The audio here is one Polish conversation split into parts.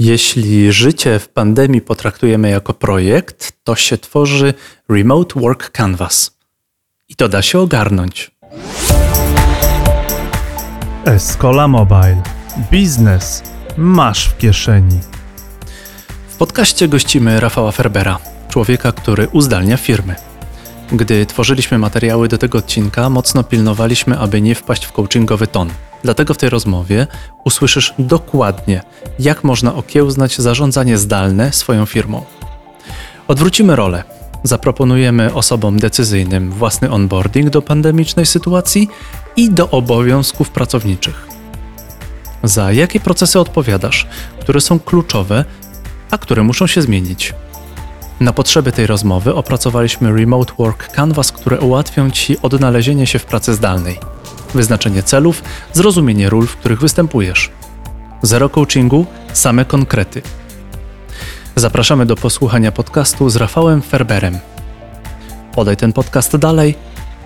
Jeśli życie w pandemii potraktujemy jako projekt, to się tworzy Remote Work Canvas. I to da się ogarnąć. Escola Mobile. Biznes masz w kieszeni. W podcaście gościmy Rafała Ferbera, człowieka, który uzdalnia firmy. Gdy tworzyliśmy materiały do tego odcinka, mocno pilnowaliśmy, aby nie wpaść w coachingowy ton. Dlatego w tej rozmowie usłyszysz dokładnie, jak można okiełznać zarządzanie zdalne swoją firmą. Odwrócimy rolę. Zaproponujemy osobom decyzyjnym własny onboarding do pandemicznej sytuacji i do obowiązków pracowniczych. Za jakie procesy odpowiadasz, które są kluczowe, a które muszą się zmienić? Na potrzeby tej rozmowy opracowaliśmy Remote Work Canvas, które ułatwią Ci odnalezienie się w pracy zdalnej wyznaczenie celów, zrozumienie ról, w których występujesz. Zero coachingu, same konkrety. Zapraszamy do posłuchania podcastu z Rafałem Ferberem. Podaj ten podcast dalej,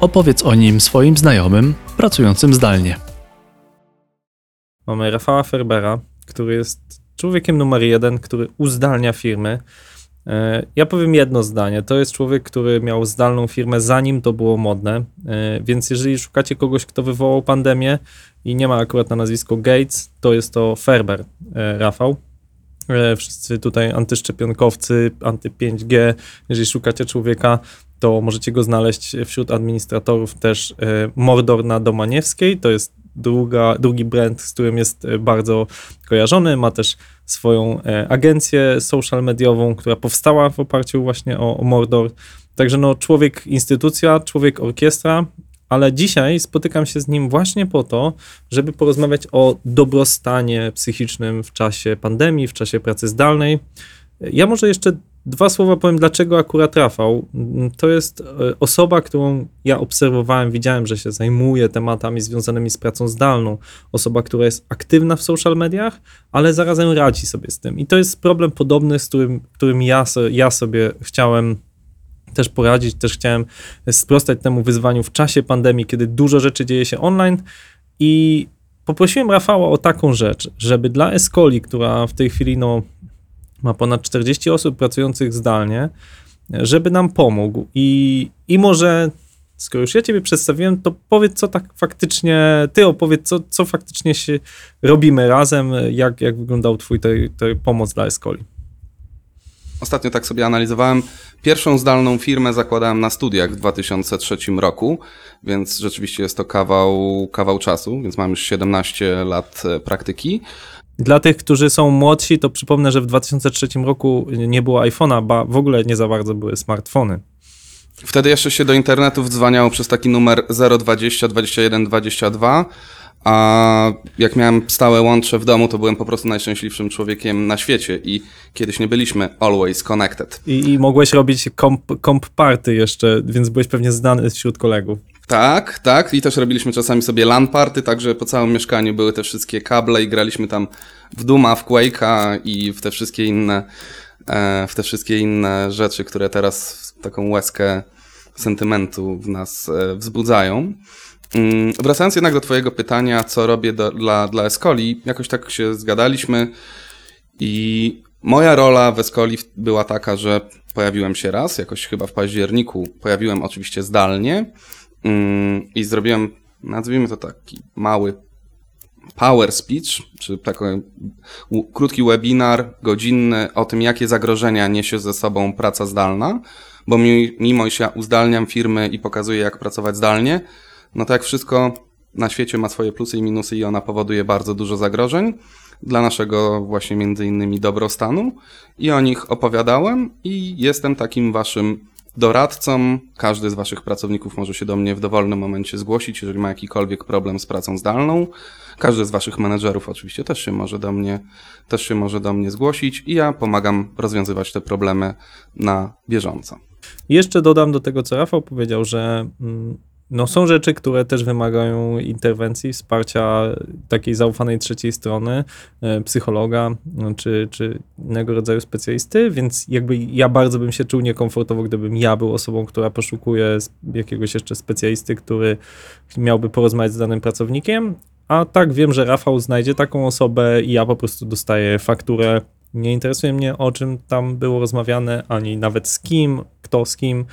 opowiedz o nim swoim znajomym pracującym zdalnie. Mamy Rafała Ferbera, który jest człowiekiem numer jeden, który uzdalnia firmy ja powiem jedno zdanie. To jest człowiek, który miał zdalną firmę zanim to było modne, e, więc jeżeli szukacie kogoś, kto wywołał pandemię i nie ma akurat na nazwisko Gates, to jest to Ferber, e, Rafał. Wszyscy tutaj antyszczepionkowcy, anty-5G, jeżeli szukacie człowieka, to możecie go znaleźć wśród administratorów też Mordor na Domaniewskiej, to jest druga, drugi brand, z którym jest bardzo kojarzony, ma też swoją e, agencję social mediową, która powstała w oparciu właśnie o, o Mordor. Także no człowiek instytucja, człowiek orkiestra, ale dzisiaj spotykam się z nim właśnie po to, żeby porozmawiać o dobrostanie psychicznym w czasie pandemii, w czasie pracy zdalnej. Ja może jeszcze Dwa słowa powiem, dlaczego akurat Rafał. To jest e, osoba, którą ja obserwowałem, widziałem, że się zajmuje tematami związanymi z pracą zdalną. Osoba, która jest aktywna w social mediach, ale zarazem radzi sobie z tym. I to jest problem podobny, z którym, którym ja, ja sobie chciałem też poradzić, też chciałem sprostać temu wyzwaniu w czasie pandemii, kiedy dużo rzeczy dzieje się online i poprosiłem Rafała o taką rzecz, żeby dla Escoli, która w tej chwili no, ma ponad 40 osób pracujących zdalnie, żeby nam pomógł. I, i może, skoro już ja Ciebie przedstawiłem, to powiedz, co tak faktycznie, Ty opowiedz, co, co faktycznie się robimy razem, jak, jak wyglądał Twój tej, tej pomoc dla Escoli. Ostatnio tak sobie analizowałem. Pierwszą zdalną firmę zakładałem na studiach w 2003 roku, więc rzeczywiście jest to kawał, kawał czasu, więc mam już 17 lat e, praktyki. Dla tych, którzy są młodsi, to przypomnę, że w 2003 roku nie było iPhone'a, ba w ogóle nie za bardzo były smartfony. Wtedy jeszcze się do internetu wdzwaniało przez taki numer 020 21 22, a jak miałem stałe łącze w domu, to byłem po prostu najszczęśliwszym człowiekiem na świecie i kiedyś nie byliśmy always connected. I, i mogłeś robić comp, comp party jeszcze, więc byłeś pewnie znany wśród kolegów. Tak, tak. I też robiliśmy czasami sobie LAN party, także po całym mieszkaniu były te wszystkie kable i graliśmy tam w Duma, w Quake'a i w te wszystkie inne, e, w te wszystkie inne rzeczy, które teraz taką łezkę sentymentu w nas e, wzbudzają. Mm, wracając jednak do Twojego pytania, co robię do, dla, dla Escoli, jakoś tak się zgadaliśmy i moja rola w Escoli była taka, że pojawiłem się raz, jakoś chyba w październiku, pojawiłem oczywiście zdalnie, i zrobiłem, nazwijmy to taki mały power speech, czy taki krótki webinar godzinny o tym, jakie zagrożenia niesie ze sobą praca zdalna, bo mimo iż ja uzdalniam firmy i pokazuję, jak pracować zdalnie, no to jak wszystko na świecie ma swoje plusy i minusy i ona powoduje bardzo dużo zagrożeń dla naszego właśnie między innymi dobrostanu i o nich opowiadałem i jestem takim waszym doradcą. Każdy z Waszych pracowników może się do mnie w dowolnym momencie zgłosić, jeżeli ma jakikolwiek problem z pracą zdalną. Każdy z Waszych menedżerów oczywiście też się może do mnie, też się może do mnie zgłosić i ja pomagam rozwiązywać te problemy na bieżąco. Jeszcze dodam do tego, co Rafał powiedział, że mm, no są rzeczy, które też wymagają interwencji, wsparcia takiej zaufanej trzeciej strony, e, psychologa no, czy, czy innego rodzaju specjalisty, więc jakby ja bardzo bym się czuł niekomfortowo, gdybym ja był osobą, która poszukuje jakiegoś jeszcze specjalisty, który miałby porozmawiać z danym pracownikiem, a tak wiem, że Rafał znajdzie taką osobę i ja po prostu dostaję fakturę Nie interesuje mnie, o czym tam było rozmawiane, ani nawet z kim, kto z kim.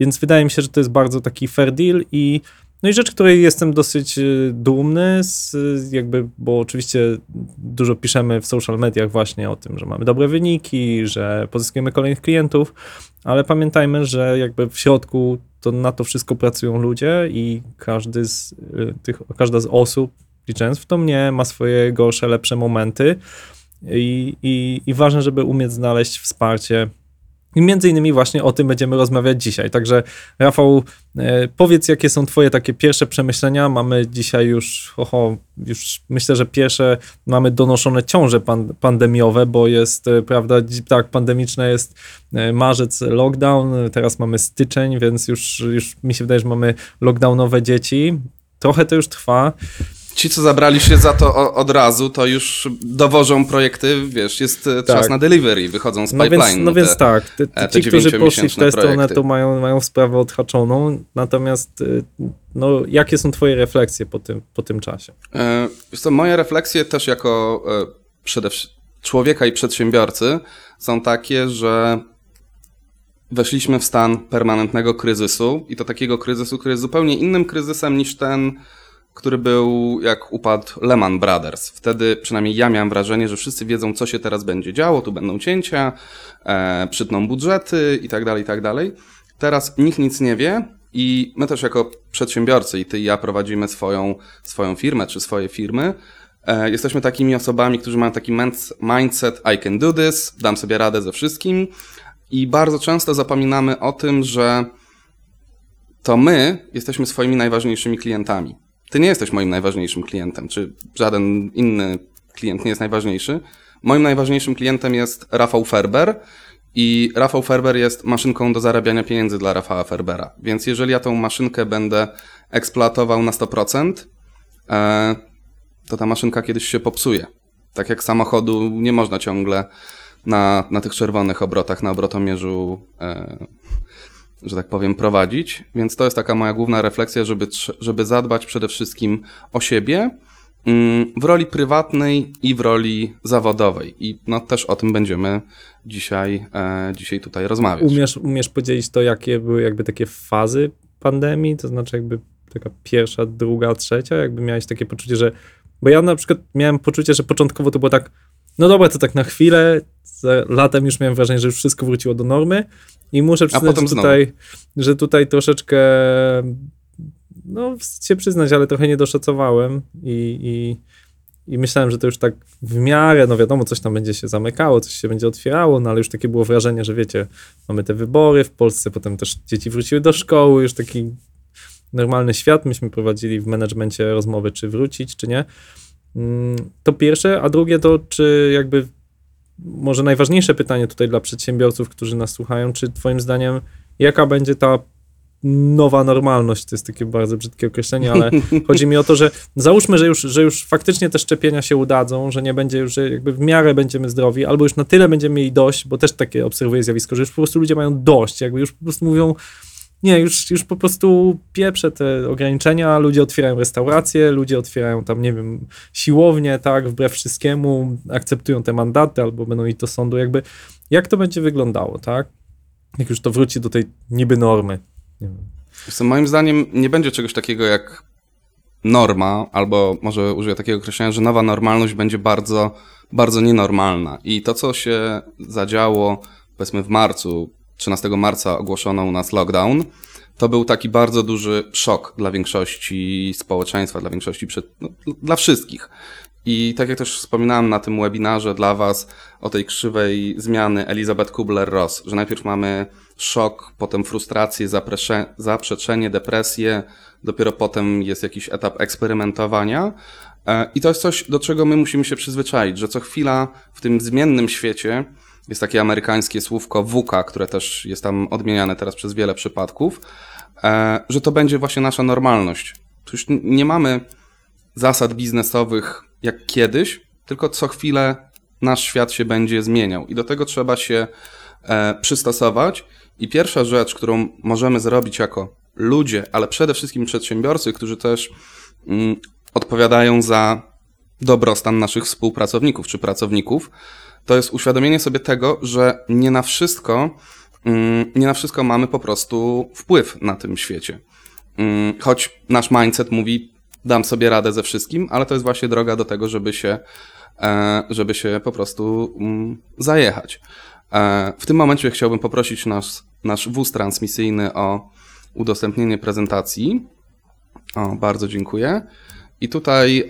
Więc wydaje mi się, że to jest bardzo taki fair deal i no i rzecz, której jestem dosyć y, dumny, z, jakby, bo oczywiście dużo piszemy w social mediach właśnie o tym, że mamy dobre wyniki, że pozyskujemy kolejnych klientów, ale pamiętajmy, że jakby w środku to na to wszystko pracują ludzie i każdy z y, tych, każda z osób, licząc w to mnie, ma swoje gorsze, lepsze momenty i, i, i ważne, żeby umieć znaleźć wsparcie i między innymi właśnie o tym będziemy rozmawiać dzisiaj. Także Rafał, e, powiedz jakie są twoje takie pierwsze przemyślenia. Mamy dzisiaj już, oho, już myślę, że pierwsze mamy donoszone ciąże pan, pandemiowe, bo jest, e, prawda, tak, pandemiczne jest e, marzec, lockdown, teraz mamy styczeń, więc już, już mi się wydaje, że mamy lockdownowe dzieci. Trochę to już trwa. Ci, co zabrali się za to o, od razu, to już dowożą projekty, wiesz, jest e, czas Tak. na delivery, wychodzą z No pipeline. więc, no więc te, tak, te, te ci, którzy poszli w tę stronę, to mają, mają sprawę odhaczoną. Natomiast, y, no, jakie są twoje refleksje po tym, po tym czasie? E, co, moje refleksje też jako e, przede wszystkim człowieka i przedsiębiorcy są takie, że weszliśmy w stan permanentnego kryzysu i to takiego kryzysu, który jest zupełnie innym kryzysem niż ten, który był jak upadł Lehman Brothers. Wtedy przynajmniej ja miałem wrażenie, że wszyscy wiedzą, co się teraz będzie działo, tu będą cięcia, e, przytną budżety i tak dalej, i tak dalej. Teraz nikt nic nie wie i my też jako przedsiębiorcy i ty i ja prowadzimy swoją, swoją firmę czy swoje firmy, e, jesteśmy takimi osobami, którzy mają taki mindset I can do this, dam sobie radę ze wszystkim i bardzo często zapominamy o tym, że to my jesteśmy swoimi najważniejszymi klientami. Ty nie jesteś moim najważniejszym klientem, czy żaden inny klient nie jest najważniejszy. Moim najważniejszym klientem jest Rafał Ferber i Rafał Ferber jest maszynką do zarabiania pieniędzy dla Rafała Ferbera. Więc jeżeli ja tą maszynkę będę eksploatował na 100%, e, to ta maszynka kiedyś się popsuje. Tak jak samochodu nie można ciągle na, na tych czerwonych obrotach, na obrotomierzu, e, że tak powiem, prowadzić. Więc to jest taka moja główna refleksja, żeby, żeby zadbać przede wszystkim o siebie mm, w roli prywatnej i w roli zawodowej. I no, też o tym będziemy dzisiaj, e, dzisiaj tutaj rozmawiać. Umiesz, umiesz podzielić to, jakie były jakby takie fazy pandemii? To znaczy jakby taka pierwsza, druga, trzecia? Jakby miałeś takie poczucie, że... Bo ja na przykład miałem poczucie, że początkowo to było tak, no dobra, to tak na chwilę, latem już miałem wrażenie, że już wszystko wróciło do normy i muszę przyznać, tutaj, że tutaj troszeczkę, no się przyznać, ale trochę nie doszacowałem i, i, i myślałem, że to już tak w miarę, no wiadomo, coś tam będzie się zamykało, coś się będzie otwierało, no ale już takie było wrażenie, że wiecie, mamy te wybory w Polsce, potem też dzieci wróciły do szkoły, już taki normalny świat. Myśmy prowadzili w menedżmencie rozmowy, czy wrócić, czy nie. Mm, To pierwsze, a drugie to, czy jakby może najważniejsze pytanie tutaj dla przedsiębiorców, którzy nas słuchają, czy twoim zdaniem jaka będzie ta nowa normalność, to jest takie bardzo brzydkie określenie, ale chodzi mi o to, że załóżmy, że już, że już faktycznie te szczepienia się udadzą, że nie będzie już, że jakby w miarę będziemy zdrowi, albo już na tyle będziemy mieli dość, bo też takie obserwuję zjawisko, że już po prostu ludzie mają dość, jakby już po prostu mówią, nie, już, już po prostu pieprzę te ograniczenia, ludzie otwierają restauracje, ludzie otwierają tam, nie wiem, siłownie, tak, wbrew wszystkiemu, akceptują te mandaty albo będą iść do sądu, jakby, jak to będzie wyglądało, tak? Jak już to wróci do tej niby normy. Nie wiem. Moim zdaniem nie będzie czegoś takiego jak norma, albo może użyję takiego określenia, że nowa normalność będzie bardzo, bardzo nienormalna. I to, co się zadziało, powiedzmy w marcu, 13 marca ogłoszono u nas lockdown, to był taki bardzo duży szok dla większości społeczeństwa, dla większości, przed, no, dla wszystkich. I tak jak też wspominałem na tym webinarze dla Was o tej krzywej zmiany Elizabeth Kubler-Ross, że najpierw mamy szok, potem frustrację, zaprzeczenie, depresję, dopiero potem jest jakiś etap eksperymentowania. E, I to jest coś, do czego my musimy się przyzwyczaić, że co chwila w tym zmiennym świecie jest takie amerykańskie słówko VUCA, które też jest tam odmieniane teraz przez wiele przypadków, e, że to będzie właśnie nasza normalność. Tu już nie mamy zasad biznesowych jak kiedyś, tylko co chwilę nasz świat się będzie zmieniał i do tego trzeba się e, przystosować. I pierwsza rzecz, którą możemy zrobić jako ludzie, ale przede wszystkim przedsiębiorcy, którzy też mm, odpowiadają za dobrostan naszych współpracowników czy pracowników, to jest uświadomienie sobie tego, że nie na wszystko, mm, nie na wszystko mamy po prostu wpływ na tym świecie. Mm, choć nasz mindset mówi, dam sobie radę ze wszystkim, ale to jest właśnie droga do tego, żeby się, e, żeby się po prostu mm, zajechać. E, w tym momencie chciałbym poprosić nasz, nasz wóz transmisyjny o udostępnienie prezentacji. O, bardzo dziękuję. I tutaj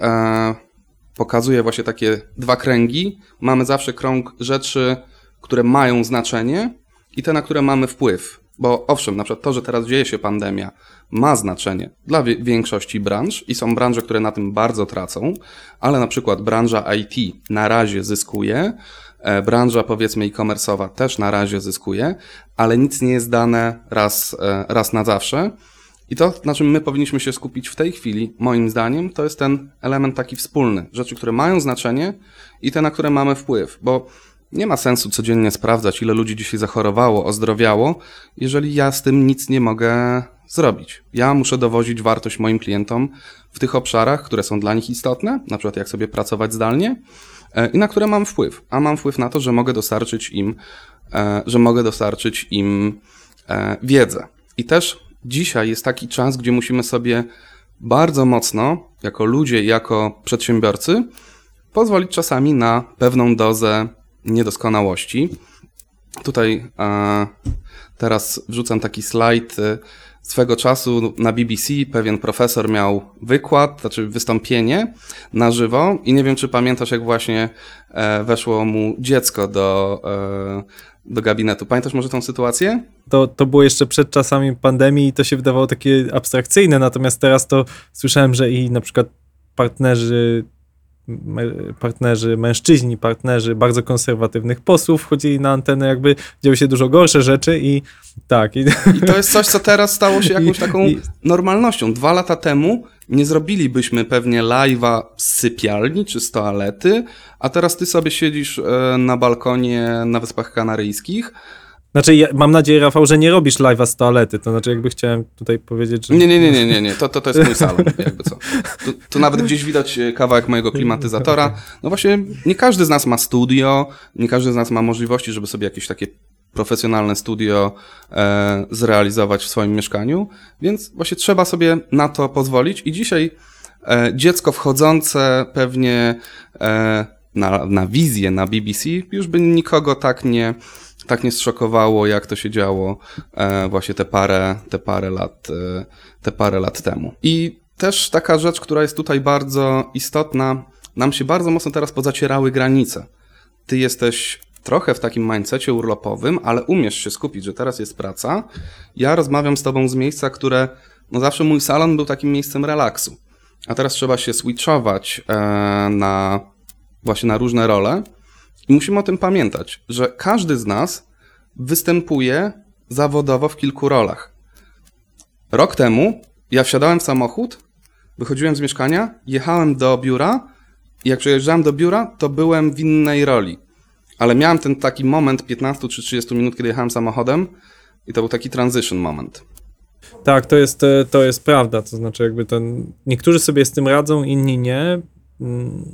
e, pokazuję właśnie takie dwa kręgi. Mamy zawsze krąg rzeczy, które mają znaczenie i te, na które mamy wpływ. Bo owszem, na przykład to, że teraz dzieje się pandemia, ma znaczenie dla większości branż i są branże, które na tym bardzo tracą, ale na przykład branża IT na razie zyskuje, e, branża powiedzmy e-commerce'owa też na razie zyskuje, ale nic nie jest dane raz, e, raz na zawsze. I to, na czym my powinniśmy się skupić w tej chwili, moim zdaniem, to jest ten element taki wspólny. Rzeczy, które mają znaczenie i te, na które mamy wpływ. Bo nie ma sensu codziennie sprawdzać, ile ludzi dzisiaj zachorowało, ozdrowiało, jeżeli ja z tym nic nie mogę zrobić. Ja muszę dowozić wartość moim klientom w tych obszarach, które są dla nich istotne, na przykład jak sobie pracować zdalnie e, i na które mam wpływ. A mam wpływ na to, że mogę dostarczyć im, e, że mogę dostarczyć im e, wiedzę. I też dzisiaj jest taki czas, gdzie musimy sobie bardzo mocno, jako ludzie, jako przedsiębiorcy, pozwolić czasami na pewną dozę niedoskonałości. Tutaj e, teraz wrzucam taki slajd. e, Swego czasu na BBC pewien profesor miał wykład, znaczy wystąpienie na żywo i nie wiem, czy pamiętasz, jak właśnie e, weszło mu dziecko do, e, do gabinetu. Pamiętasz może tą sytuację? To, to było jeszcze przed czasami pandemii i to się wydawało takie abstrakcyjne, natomiast teraz to słyszałem, że i na przykład partnerzy partnerzy, mężczyźni, partnerzy bardzo konserwatywnych posłów wchodzili na antenę, jakby działy się dużo gorsze rzeczy i tak. I, I to jest coś, co teraz stało się jakąś I- taką i- normalnością. Dwa lata temu nie zrobilibyśmy pewnie live'a z sypialni czy z toalety, a teraz ty sobie siedzisz e, na balkonie na Wyspach Kanaryjskich. Znaczy, ja, mam nadzieję, Rafał, że nie robisz live'a z toalety, to znaczy jakby chciałem tutaj powiedzieć, że... Nie, nie, nie, nie, nie, nie. To, to, to jest mój salon, jakby co. Tu, tu nawet gdzieś widać e, kawałek mojego klimatyzatora. No właśnie, nie każdy z nas ma studio, nie każdy z nas ma możliwości, żeby sobie jakieś takie profesjonalne studio e, zrealizować w swoim mieszkaniu, więc właśnie trzeba sobie na to pozwolić i dzisiaj e, dziecko wchodzące pewnie e, na, na wizję na BBC już by nikogo tak nie, tak nie zszokowało, jak to się działo e, właśnie te parę, te parę lat, e, te parę lat temu. I też taka rzecz, która jest tutaj bardzo istotna, nam się bardzo mocno teraz pozacierały granice. Ty jesteś trochę w takim mindsetie urlopowym, ale umiesz się skupić, że teraz jest praca. Ja rozmawiam z tobą z miejsca, które, no zawsze mój salon był takim miejscem relaksu. A teraz trzeba się switchować e, na właśnie na różne role. I musimy o tym pamiętać, że każdy z nas występuje zawodowo w kilku rolach. Rok temu ja wsiadałem w samochód, wychodziłem z mieszkania, jechałem do biura i jak przyjeżdżałem do biura, to byłem w innej roli. Ale miałem ten taki moment 15 czy 30 minut, kiedy jechałem samochodem i to był taki transition moment. Tak, to jest, e, to jest prawda. To znaczy, jakby ten. Niektórzy sobie z tym radzą, inni nie. Mm,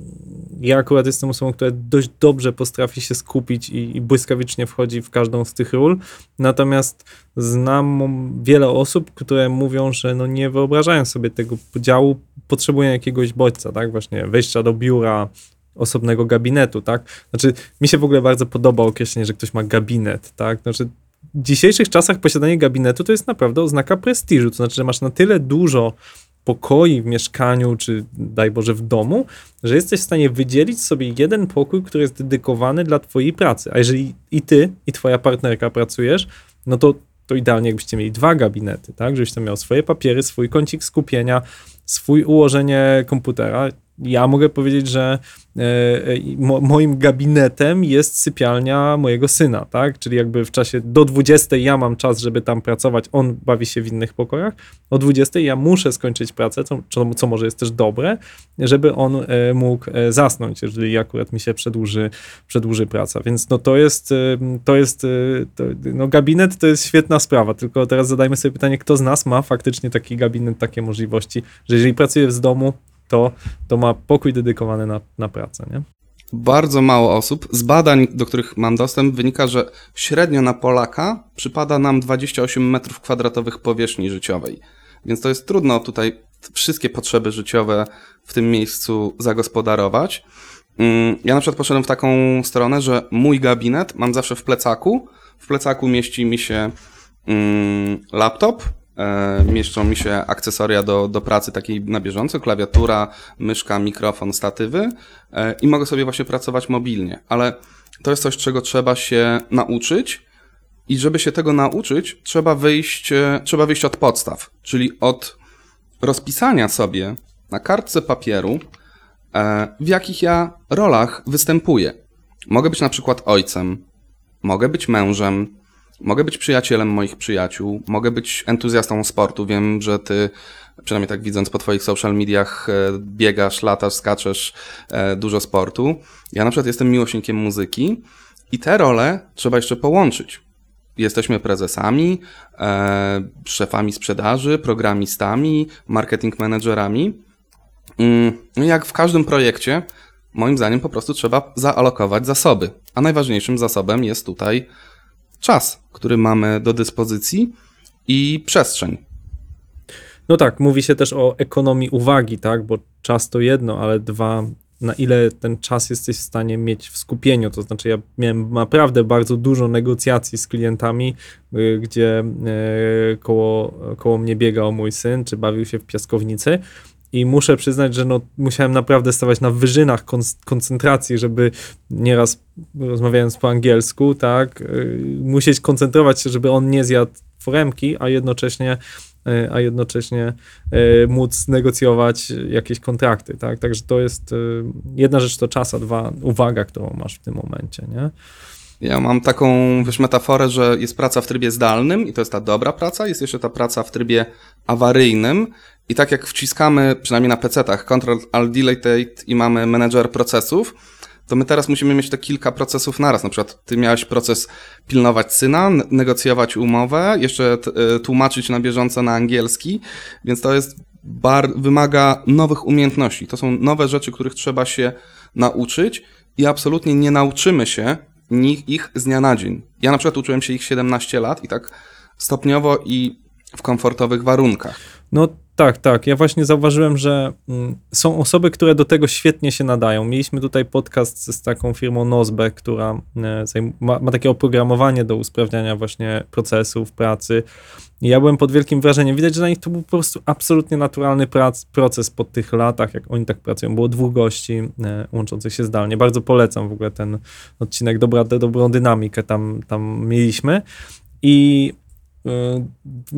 Ja akurat jestem osobą, która dość dobrze potrafi się skupić i, i błyskawicznie wchodzi w każdą z tych ról. Natomiast znam wiele osób, które mówią, że no nie wyobrażają sobie tego podziału, potrzebują jakiegoś bodźca, tak? Właśnie wejścia do biura, osobnego gabinetu, tak? Znaczy, mi się w ogóle bardzo podoba określenie, że ktoś ma gabinet, tak? Znaczy, w dzisiejszych czasach posiadanie gabinetu to jest naprawdę oznaka prestiżu, to znaczy, że masz na tyle dużo pokoi w mieszkaniu, czy daj Boże w domu, że jesteś w stanie wydzielić sobie jeden pokój, który jest dedykowany dla twojej pracy. A jeżeli i ty, i twoja partnerka pracujesz, no to, to idealnie jakbyście mieli dwa gabinety, tak? Żebyś tam miał swoje papiery, swój kącik skupienia, swój ułożenie komputera. Ja mogę powiedzieć, że e, e, mo, moim gabinetem jest sypialnia mojego syna, tak? Czyli jakby w czasie do 20 ja mam czas, żeby tam pracować, on bawi się w innych pokojach, o 20 ja muszę skończyć pracę, co, co, może jest też dobre, żeby on e, mógł zasnąć, jeżeli akurat mi się przedłuży, przedłuży praca. Więc no to jest, to jest, to, no gabinet to jest świetna sprawa, tylko teraz zadajmy sobie pytanie, kto z nas ma faktycznie taki gabinet, takie możliwości, że jeżeli pracuje z domu, to, ma pokój dedykowany na, na pracę, nie? Bardzo mało osób. Z badań, do których mam dostęp, wynika, że średnio na Polaka przypada nam 28 metrów kwadratowych powierzchni życiowej. Więc to jest trudno tutaj wszystkie potrzeby życiowe w tym miejscu zagospodarować. Mm, Ja na przykład poszedłem w taką stronę, że mój gabinet mam zawsze w plecaku. W plecaku mieści mi się mm, laptop, mieszczą mi się akcesoria do, do pracy takiej na bieżąco, klawiatura, myszka, mikrofon, statywy. E, i mogę sobie właśnie pracować mobilnie. Ale to jest coś, czego trzeba się nauczyć. I żeby się tego nauczyć, trzeba wyjść, e, trzeba wyjść od podstaw, czyli od rozpisania sobie na kartce papieru, e, w jakich ja rolach występuję. Mogę być na przykład ojcem, mogę być mężem, mogę być przyjacielem moich przyjaciół, mogę być entuzjastą sportu. Wiem, że ty, przynajmniej tak widząc po twoich social mediach, e, biegasz, latasz, skaczesz, e, dużo sportu. Ja na przykład jestem miłośnikiem muzyki i te role trzeba jeszcze połączyć. Jesteśmy prezesami, e, szefami sprzedaży, programistami, marketing managerami. Mm, No jak w każdym projekcie, moim zdaniem po prostu trzeba zaalokować zasoby. A najważniejszym zasobem jest tutaj czas, który mamy do dyspozycji i przestrzeń. No tak, mówi się też o ekonomii uwagi, tak, bo czas to jedno, ale dwa, na ile ten czas jesteś w stanie mieć w skupieniu, to znaczy ja miałem naprawdę bardzo dużo negocjacji z klientami, y, gdzie y, koło, koło mnie biegał mój syn, czy bawił się w piaskownicy i muszę przyznać, że no, musiałem naprawdę stawać na wyżynach kon- koncentracji, żeby nieraz rozmawiając po angielsku, tak, y, musieć koncentrować się, żeby on nie zjadł foremki, a jednocześnie y, a jednocześnie y, móc negocjować jakieś kontrakty, tak? Także to jest jedna rzecz to czas, a dwa uwaga, którą masz w tym momencie, nie? Ja mam taką, wiesz, metaforę, że jest praca w trybie zdalnym i to jest ta dobra praca, jest jeszcze ta praca w trybie awaryjnym i tak jak wciskamy, przynajmniej na PC-tach, Ctrl Alt Delete i mamy menedżer procesów, to my teraz musimy mieć te kilka procesów naraz. Na przykład ty miałeś proces pilnować syna, negocjować umowę, jeszcze y, tłumaczyć na bieżąco na angielski, więc to jest bar- wymaga nowych umiejętności. To są nowe rzeczy, których trzeba się nauczyć i absolutnie nie nauczymy się ich z dnia na dzień. Ja na przykład uczyłem się ich 17 lat i tak stopniowo i w komfortowych warunkach. No tak, tak. Ja właśnie zauważyłem, że mm, są osoby, które do tego świetnie się nadają. Mieliśmy tutaj podcast z, taką firmą Nozbe, która e, ma, takie oprogramowanie do usprawniania właśnie procesów, pracy. Ja byłem pod wielkim wrażeniem. Widać, że na nich to był po prostu absolutnie naturalny prac, proces po tych latach, jak oni tak pracują. Było dwóch gości e, łączących się zdalnie. Bardzo polecam w ogóle ten odcinek, dobra, dobrą dynamikę tam, tam mieliśmy. I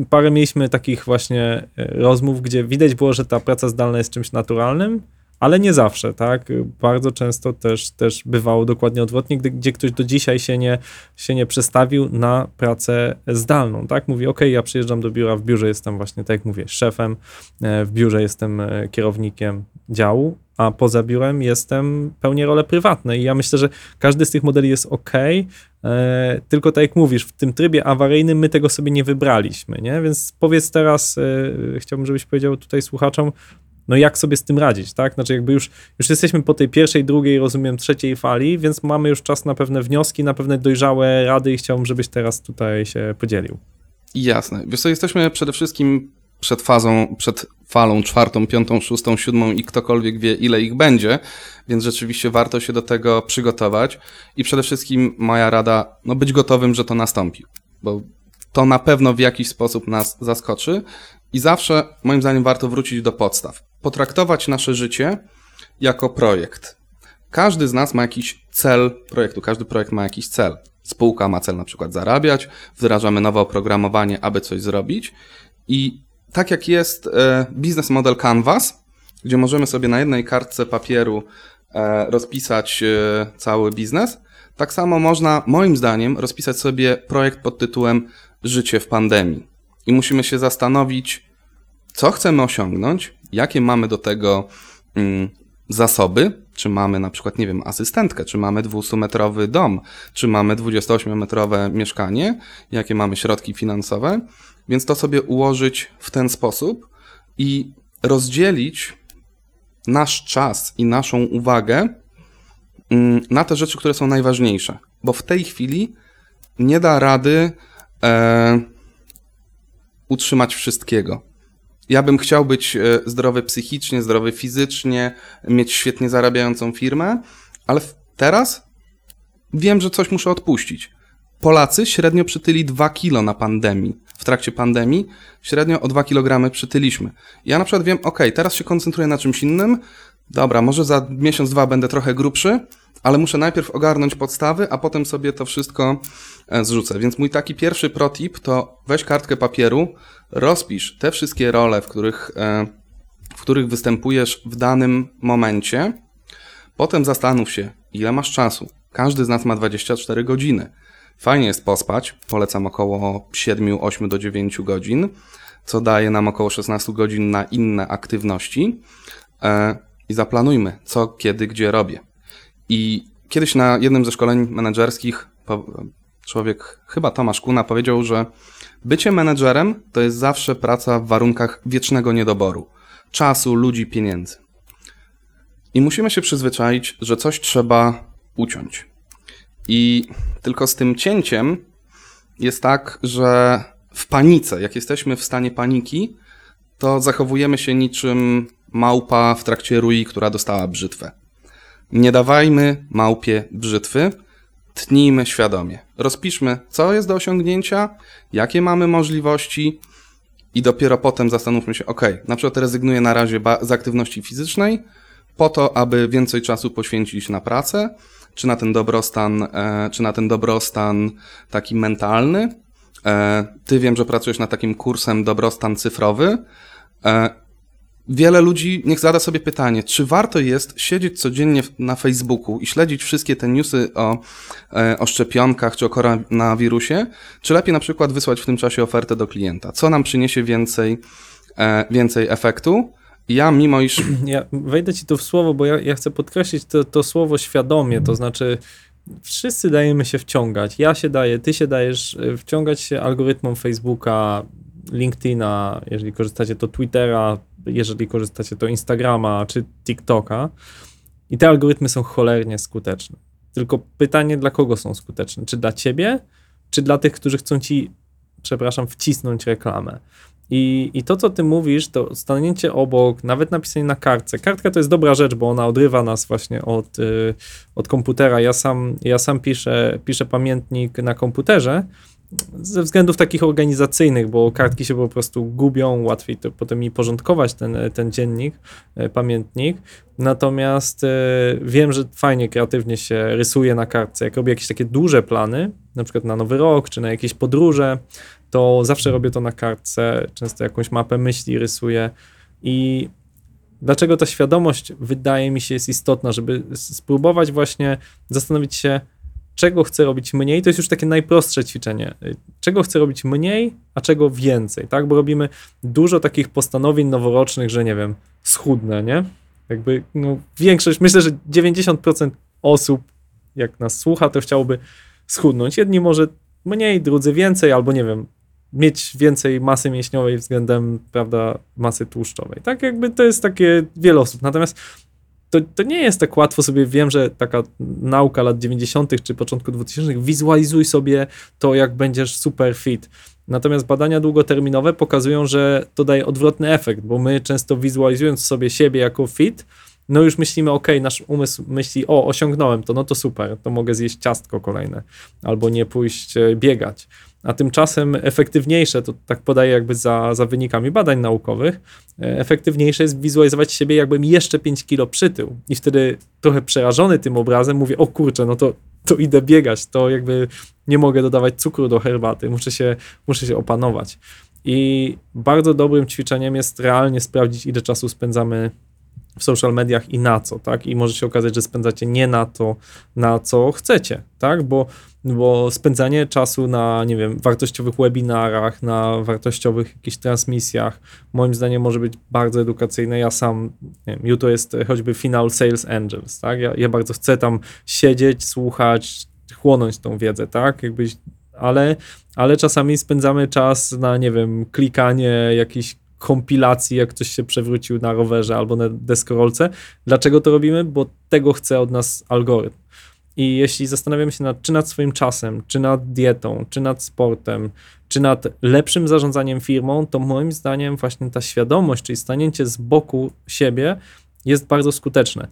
parę mieliśmy takich właśnie y, rozmów, gdzie widać było, że ta praca zdalna jest czymś naturalnym, ale nie zawsze, tak? Bardzo często też, też bywało dokładnie odwrotnie, gdy, gdzie ktoś do dzisiaj się nie, się nie przestawił na pracę zdalną, tak? Mówi, ok, ja przyjeżdżam do biura, w biurze jestem właśnie, tak jak mówię, szefem, e, w biurze jestem e, kierownikiem działu, a poza biurem jestem, pełnię role prywatne i ja myślę, że każdy z tych modeli jest ok, tylko tak jak mówisz, w tym trybie awaryjnym my tego sobie nie wybraliśmy, nie? Więc powiedz teraz, e, chciałbym, żebyś powiedział tutaj słuchaczom, no jak sobie z tym radzić, tak? Znaczy jakby już, już jesteśmy po tej pierwszej, drugiej, rozumiem, trzeciej fali, więc mamy już czas na pewne wnioski, na pewne dojrzałe rady i chciałbym, żebyś teraz tutaj się podzielił. Jasne. Wiesz co, jesteśmy przede wszystkim przed fazą, przed falą czwartą, piątą, szóstą, siódmą i ktokolwiek wie, ile ich będzie, więc rzeczywiście warto się do tego przygotować i przede wszystkim moja rada, no być gotowym, że to nastąpi, bo to na pewno w jakiś sposób nas zaskoczy i zawsze, moim zdaniem, warto wrócić do podstaw. Potraktować nasze życie jako projekt. Każdy z nas ma jakiś cel projektu, każdy projekt ma jakiś cel. Spółka ma cel na przykład zarabiać, wdrażamy nowe oprogramowanie, aby coś zrobić i tak jak jest e, biznes model Canvas, gdzie możemy sobie na jednej kartce papieru e, rozpisać e, cały biznes, tak samo można, moim zdaniem, rozpisać sobie projekt pod tytułem Życie w pandemii. I musimy się zastanowić, co chcemy osiągnąć, jakie mamy do tego mm, zasoby, czy mamy na przykład, nie wiem, asystentkę, czy mamy 200-metrowy dom, czy mamy 28-metrowe mieszkanie, jakie mamy środki finansowe, więc to sobie ułożyć w ten sposób i rozdzielić nasz czas i naszą uwagę mm, na te rzeczy, które są najważniejsze. Bo w tej chwili nie da rady e, utrzymać wszystkiego. Ja bym chciał być e, zdrowy psychicznie, zdrowy fizycznie, mieć świetnie zarabiającą firmę, ale teraz wiem, że coś muszę odpuścić. Polacy średnio przytyli 2 kilo na pandemii. W trakcie pandemii średnio o 2 kg przytyliśmy. Ja na przykład wiem, ok, teraz się koncentruję na czymś innym. Dobra, może za miesiąc, dwa będę trochę grubszy, ale muszę najpierw ogarnąć podstawy, a potem sobie to wszystko e, zrzucę. Więc mój taki pierwszy protip to weź kartkę papieru, rozpisz te wszystkie role, w których, e, w których występujesz w danym momencie. Potem zastanów się, ile masz czasu. Każdy z nas ma 24 godziny. Fajnie jest pospać, polecam około 7, 8 do 9 godzin, co daje nam około 16 godzin na inne aktywności. E, I zaplanujmy, co, kiedy, gdzie robię. I kiedyś na jednym ze szkoleń menedżerskich człowiek, chyba Tomasz Kuna, powiedział, że bycie menedżerem to jest zawsze praca w warunkach wiecznego niedoboru czasu, ludzi, pieniędzy. I musimy się przyzwyczaić, że coś trzeba uciąć. I tylko z tym cięciem jest tak, że w panice, jak jesteśmy w stanie paniki, to zachowujemy się niczym małpa w trakcie rui, która dostała brzytwę. Nie dawajmy małpie brzytwy, tnijmy świadomie. Rozpiszmy, co jest do osiągnięcia, jakie mamy możliwości i dopiero potem zastanówmy się, ok, na przykład rezygnuję na razie z aktywności fizycznej po to, aby więcej czasu poświęcić na pracę, czy na ten dobrostan, e, czy na ten dobrostan taki mentalny. E, ty wiem, że pracujesz nad takim kursem dobrostan cyfrowy. E, Wiele ludzi niech zada sobie pytanie, czy warto jest siedzieć codziennie na Facebooku i śledzić wszystkie te newsy o, o szczepionkach czy o koronawirusie, czy lepiej na przykład wysłać w tym czasie ofertę do klienta? Co nam przyniesie więcej, więcej efektu? Ja, mimo iż Ja wejdę ci tu w słowo, bo ja, ja chcę podkreślić to, to słowo świadomie, to znaczy wszyscy dajemy się wciągać. Ja się daję, ty się dajesz y, wciągać się algorytmom Facebooka, LinkedIna, jeżeli korzystacie to Twittera, jeżeli korzystacie to Instagrama czy TikToka. I te algorytmy są cholernie skuteczne. Tylko pytanie, dla kogo są skuteczne? Czy dla ciebie, czy dla tych, którzy chcą ci, przepraszam, wcisnąć reklamę? I, I to, co ty mówisz, to stanięcie obok, nawet napisanie na kartce. Kartka to jest dobra rzecz, bo ona odrywa nas właśnie od, y, od komputera. Ja sam, ja sam piszę, piszę pamiętnik na komputerze ze względów takich organizacyjnych, bo kartki się po prostu gubią, łatwiej to potem mi porządkować ten, ten dziennik, y, pamiętnik. Natomiast y, wiem, że fajnie, kreatywnie się rysuje na kartce. Jak robię jakieś takie duże plany, na przykład na nowy rok, czy na jakieś podróże, to zawsze robię to na kartce, często jakąś mapę myśli rysuję i dlaczego ta świadomość wydaje mi się jest istotna, żeby spróbować właśnie zastanowić się, czego chcę robić mniej, to jest już takie najprostsze ćwiczenie. Y, Czego chcę robić mniej, a czego więcej, tak? Bo robimy dużo takich postanowień noworocznych, że nie wiem, schudnę, nie? Jakby no, większość, myślę, że 90% osób, jak nas słucha, to chciałoby schudnąć. Jedni może mniej, drudzy więcej, albo nie wiem, mieć więcej masy mięśniowej względem, prawda, masy tłuszczowej. Tak jakby to jest takie wiele osób. Natomiast to, to nie jest tak łatwo sobie, wiem, że taka nauka lat 90. czy początku 2000 wizualizuj sobie to, jak będziesz super fit. Natomiast badania długoterminowe pokazują, że to daje odwrotny efekt, bo my często wizualizując sobie siebie jako fit, no już myślimy, ok, nasz umysł myśli, o, osiągnąłem to, no to super, to mogę zjeść ciastko kolejne, albo nie pójść e, biegać. A tymczasem efektywniejsze, to tak podaję jakby za, za wynikami badań naukowych, e, efektywniejsze jest wizualizować siebie, jakbym jeszcze 5 kilo przytył. I wtedy trochę przerażony tym obrazem mówię, o kurczę, no to, to idę biegać, to jakby nie mogę dodawać cukru do herbaty, muszę się, muszę się opanować. I bardzo dobrym ćwiczeniem jest realnie sprawdzić, ile czasu spędzamy w social mediach i na co, tak? I może się okazać, że spędzacie nie na to, na co chcecie, tak? Bo, bo spędzanie czasu na, nie wiem, wartościowych webinarach, na wartościowych jakichś transmisjach, moim zdaniem może być bardzo edukacyjne. Ja sam, nie wiem, jutro jest choćby finał Sales Angels, tak? Ja, ja bardzo chcę tam siedzieć, słuchać, chłonąć tą wiedzę, tak? Jakbyś, ale, ale czasami spędzamy czas na, nie wiem, klikanie jakichś kompilacji, jak ktoś się przewrócił na rowerze albo na deskorolce. Dlaczego to robimy? Bo tego chce od nas algorytm. I jeśli zastanawiamy się nad, czy nad swoim czasem, czy nad dietą, czy nad sportem, czy nad lepszym zarządzaniem firmą, to moim zdaniem właśnie ta świadomość, czyli stanięcie z boku siebie jest bardzo skuteczne.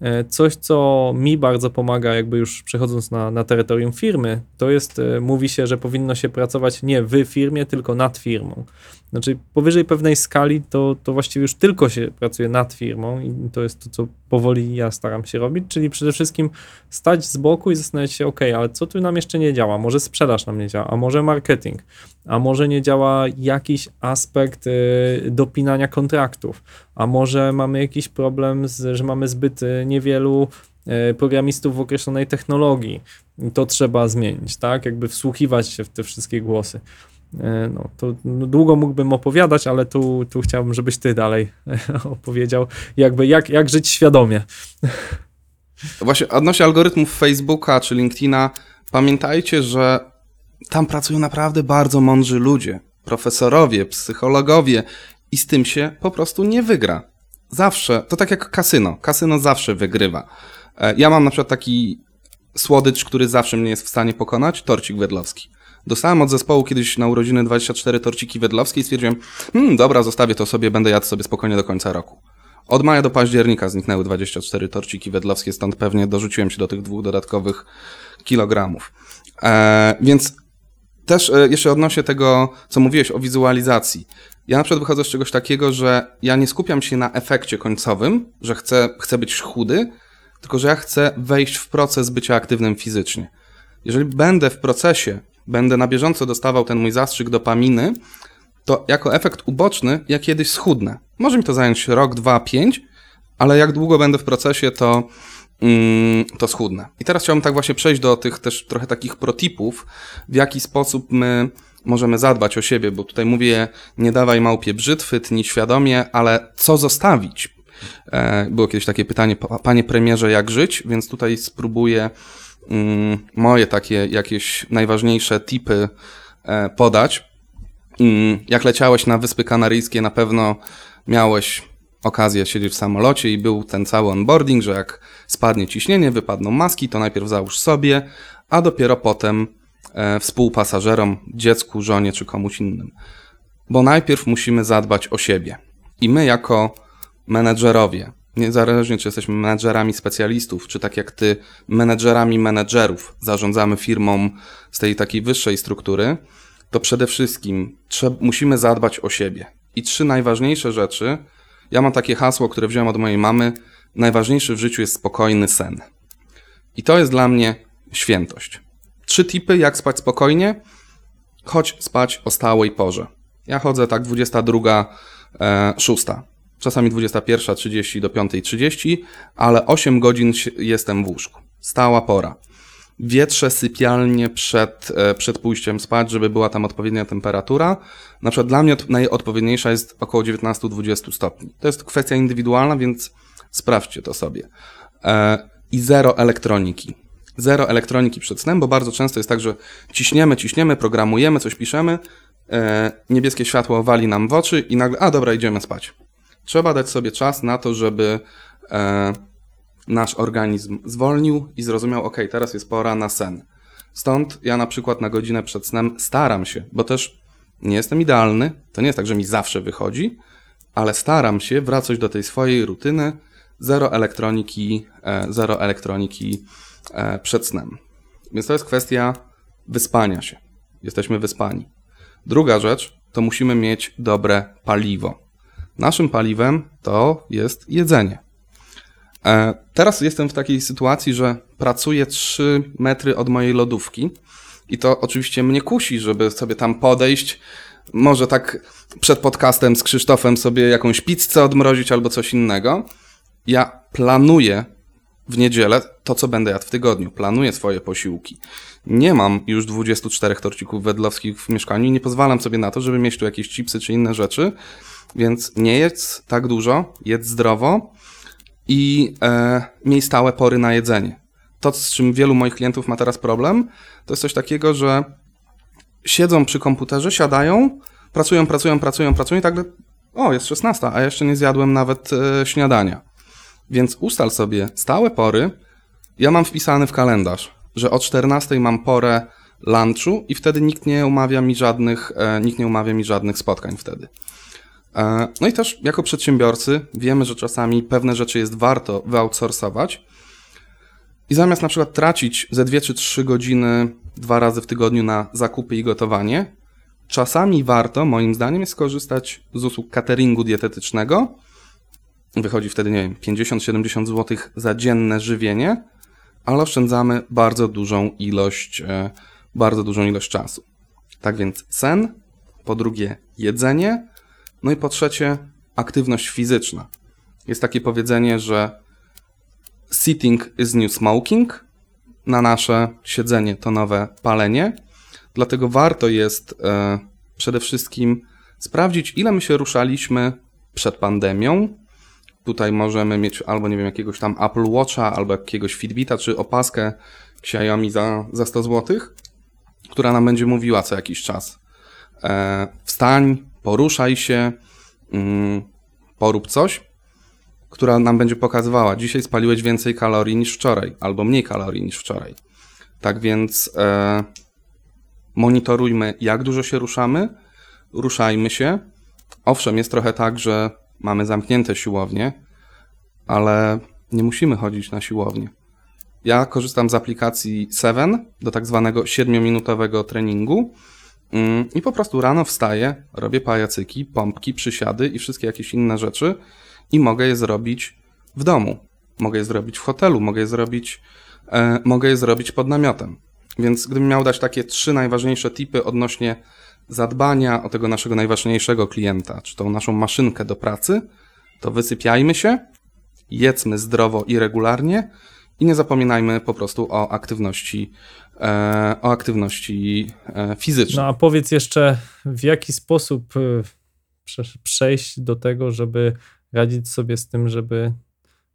E, Coś, co mi bardzo pomaga, jakby już przechodząc na, na terytorium firmy, to jest, e, mówi się, że powinno się pracować nie w firmie, tylko nad firmą. Znaczy, powyżej pewnej skali to, to właściwie już tylko się pracuje nad firmą i to jest to, co powoli ja staram się robić, czyli przede wszystkim stać z boku i zastanawiać się, ok, ale co tu nam jeszcze nie działa? Może sprzedaż nam nie działa, a może marketing, a może nie działa jakiś aspekt y, dopinania kontraktów, a może mamy jakiś problem, z, że mamy zbyt y, niewielu y, programistów w określonej technologii. To trzeba zmienić, tak? Jakby wsłuchiwać się w te wszystkie głosy. E, No, to no, długo mógłbym opowiadać, ale tu, tu chciałbym, żebyś ty dalej opowiedział, jakby jak, jak żyć świadomie. Właśnie odnośnie algorytmów Facebooka czy LinkedIna, pamiętajcie, że tam pracują naprawdę bardzo mądrzy ludzie, profesorowie, psychologowie i z tym się po prostu nie wygra. Zawsze, to tak jak kasyno, kasyno zawsze wygrywa. E, Ja mam na przykład taki słodycz, który zawsze mnie jest w stanie pokonać, torcik wedlowski. Dostałem od zespołu kiedyś na urodziny 24 torciki wedlowskie i stwierdziłem, hmm, dobra, zostawię to sobie, będę jadł sobie spokojnie do końca roku. Od maja do października zniknęły 24 torciki wedlowskie, stąd pewnie dorzuciłem się do tych dwóch dodatkowych kilogramów. E, więc też e, jeszcze odnośnie tego, co mówiłeś o wizualizacji. Ja na przykład wychodzę z czegoś takiego, że ja nie skupiam się na efekcie końcowym, że chcę, chcę być chudy, tylko że ja chcę wejść w proces bycia aktywnym fizycznie. Jeżeli będę w procesie, będę na bieżąco dostawał ten mój zastrzyk dopaminy, to jako efekt uboczny ja kiedyś schudnę. Może mi to zająć rok, dwa, pięć, ale jak długo będę w procesie, to, mm, to schudnę. I teraz chciałbym tak właśnie przejść do tych też trochę takich protipów, w jaki sposób my możemy zadbać o siebie, bo tutaj mówię, nie dawaj małpie brzytwy, tnij świadomie, ale co zostawić? E, Było kiedyś takie pytanie, "Pa- panie premierze, jak żyć? Więc tutaj spróbuję moje takie jakieś najważniejsze tipy e, podać. Mm, Jak leciałeś na Wyspy Kanaryjskie, na pewno miałeś okazję siedzieć w samolocie i był ten cały onboarding, że jak spadnie ciśnienie, wypadną maski, to najpierw załóż sobie, a dopiero potem e, współpasażerom, dziecku, żonie czy komuś innym. Bo najpierw musimy zadbać o siebie. I my jako menedżerowie, niezależnie czy jesteśmy menedżerami specjalistów, czy tak jak ty, menedżerami menedżerów, zarządzamy firmą z tej takiej wyższej struktury, to przede wszystkim trzeb- musimy zadbać o siebie. I trzy najważniejsze rzeczy. Ja mam takie hasło, które wziąłem od mojej mamy. Najważniejszy w życiu jest spokojny sen. I to jest dla mnie świętość. Trzy tipy, jak spać spokojnie. Chodź spać o stałej porze. Ja chodzę tak 22, e, 6. Czasami 21.30 do 5.30, ale 8 godzin jestem w łóżku. Stała pora wietrze sypialnie przed, e, przed pójściem spać, żeby była tam odpowiednia temperatura. Na przykład dla mnie od- najodpowiedniejsza jest około 19-20 stopni. To jest kwestia indywidualna, więc sprawdźcie to sobie. E, I zero elektroniki. Zero elektroniki przed snem, bo bardzo często jest tak, że ciśniemy, ciśniemy, programujemy, coś piszemy, e, niebieskie światło wali nam w oczy i nagle, a dobra, idziemy spać. Trzeba dać sobie czas na to, żeby e, nasz organizm zwolnił i zrozumiał, ok, teraz jest pora na sen. Stąd ja na przykład na godzinę przed snem staram się, bo też nie jestem idealny, to nie jest tak, że mi zawsze wychodzi, ale staram się wracać do tej swojej rutyny, zero elektroniki, e, zero elektroniki e, przed snem. Więc to jest kwestia wyspania się. Jesteśmy wyspani. Druga rzecz to musimy mieć dobre paliwo. Naszym paliwem to jest jedzenie. E, Teraz jestem w takiej sytuacji, że pracuję 3 metry od mojej lodówki i to oczywiście mnie kusi, żeby sobie tam podejść. Może tak przed podcastem z Krzysztofem sobie jakąś pizzę odmrozić albo coś innego. Ja planuję w niedzielę to, co będę jadł w tygodniu. Planuję swoje posiłki. Nie mam już 24 torcików wedlowskich w mieszkaniu i nie pozwalam sobie na to, żeby mieć tu jakieś chipsy czy inne rzeczy. Więc nie jedz tak dużo, jedz zdrowo i e, miej stałe pory na jedzenie. To, z czym wielu moich klientów ma teraz problem, to jest coś takiego, że siedzą przy komputerze, siadają, pracują, pracują, pracują, pracują i tak o, jest 16, a jeszcze nie zjadłem nawet e, śniadania. Więc ustal sobie stałe pory. Ja mam wpisany w kalendarz, że o 14 mam porę lunchu i wtedy nikt nie umawia mi żadnych, e, nikt nie umawia mi żadnych spotkań wtedy. E, no i też jako przedsiębiorcy wiemy, że czasami pewne rzeczy jest warto wyoutsourcować i zamiast na przykład tracić ze 2 czy 3 godziny dwa razy w tygodniu na zakupy i gotowanie, czasami warto, moim zdaniem, skorzystać z usług cateringu dietetycznego. Wychodzi wtedy, nie wiem, 50-70 zł za dzienne żywienie, ale oszczędzamy bardzo dużą ilość, e, bardzo dużą ilość czasu. Tak więc sen, po drugie jedzenie, no i po trzecie aktywność fizyczna. Jest takie powiedzenie, że sitting is new smoking, na nasze siedzenie to nowe palenie, dlatego warto jest e, przede wszystkim sprawdzić, ile my się ruszaliśmy przed pandemią. Tutaj możemy mieć albo, nie wiem, jakiegoś tam Apple Watcha, albo jakiegoś Fitbita, czy opaskę Xiaomi za, za 100 zł, która nam będzie mówiła co jakiś czas. E, wstań, poruszaj się, mm, porób coś, która nam będzie pokazywała, dzisiaj spaliłeś więcej kalorii niż wczoraj, albo mniej kalorii niż wczoraj. Tak więc e, monitorujmy, jak dużo się ruszamy, ruszajmy się. Owszem, jest trochę tak, że mamy zamknięte siłownie, ale nie musimy chodzić na siłownię. Ja korzystam z aplikacji Seven do tak zwanego 7-minutowego treningu mm, i po prostu rano wstaję, robię pajacyki, pompki, przysiady i wszystkie jakieś inne rzeczy i mogę je zrobić w domu. Mogę je zrobić w hotelu, mogę je zrobić, e, mogę je zrobić pod namiotem. Więc gdybym miał dać takie trzy najważniejsze tipy odnośnie zadbania o tego naszego najważniejszego klienta, czy tą naszą maszynkę do pracy, to wysypiajmy się, jedzmy zdrowo i regularnie i nie zapominajmy po prostu o aktywności, e, o aktywności e, fizycznej. No a powiedz jeszcze, w jaki sposób prze- przejść do tego, żeby radzić sobie z tym, żeby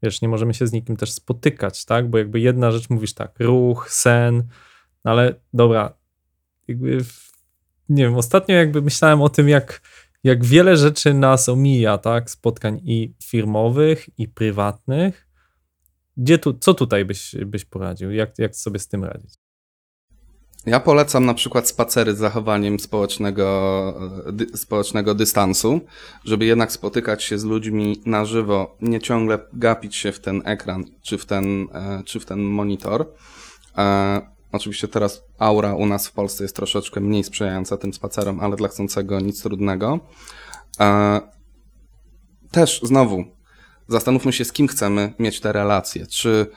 wiesz, nie możemy się z nikim też spotykać, tak? Bo jakby jedna rzecz mówisz tak, ruch, sen, no ale dobra, jakby w, nie wiem, ostatnio jakby myślałem o tym, jak, jak wiele rzeczy nas omija, tak? Spotkań i firmowych, i prywatnych. Gdzie tu, co tutaj byś, byś poradził? Jak, jak sobie z tym radzić? Ja polecam na przykład spacery z zachowaniem społecznego, dy, społecznego dystansu, żeby jednak spotykać się z ludźmi na żywo, nie ciągle gapić się w ten ekran czy w ten, e, czy w ten monitor. E, oczywiście teraz aura u nas w Polsce jest troszeczkę mniej sprzyjająca tym spacerom, ale dla chcącego nic trudnego. E, też znowu zastanówmy się, z kim chcemy mieć te relacje. Czy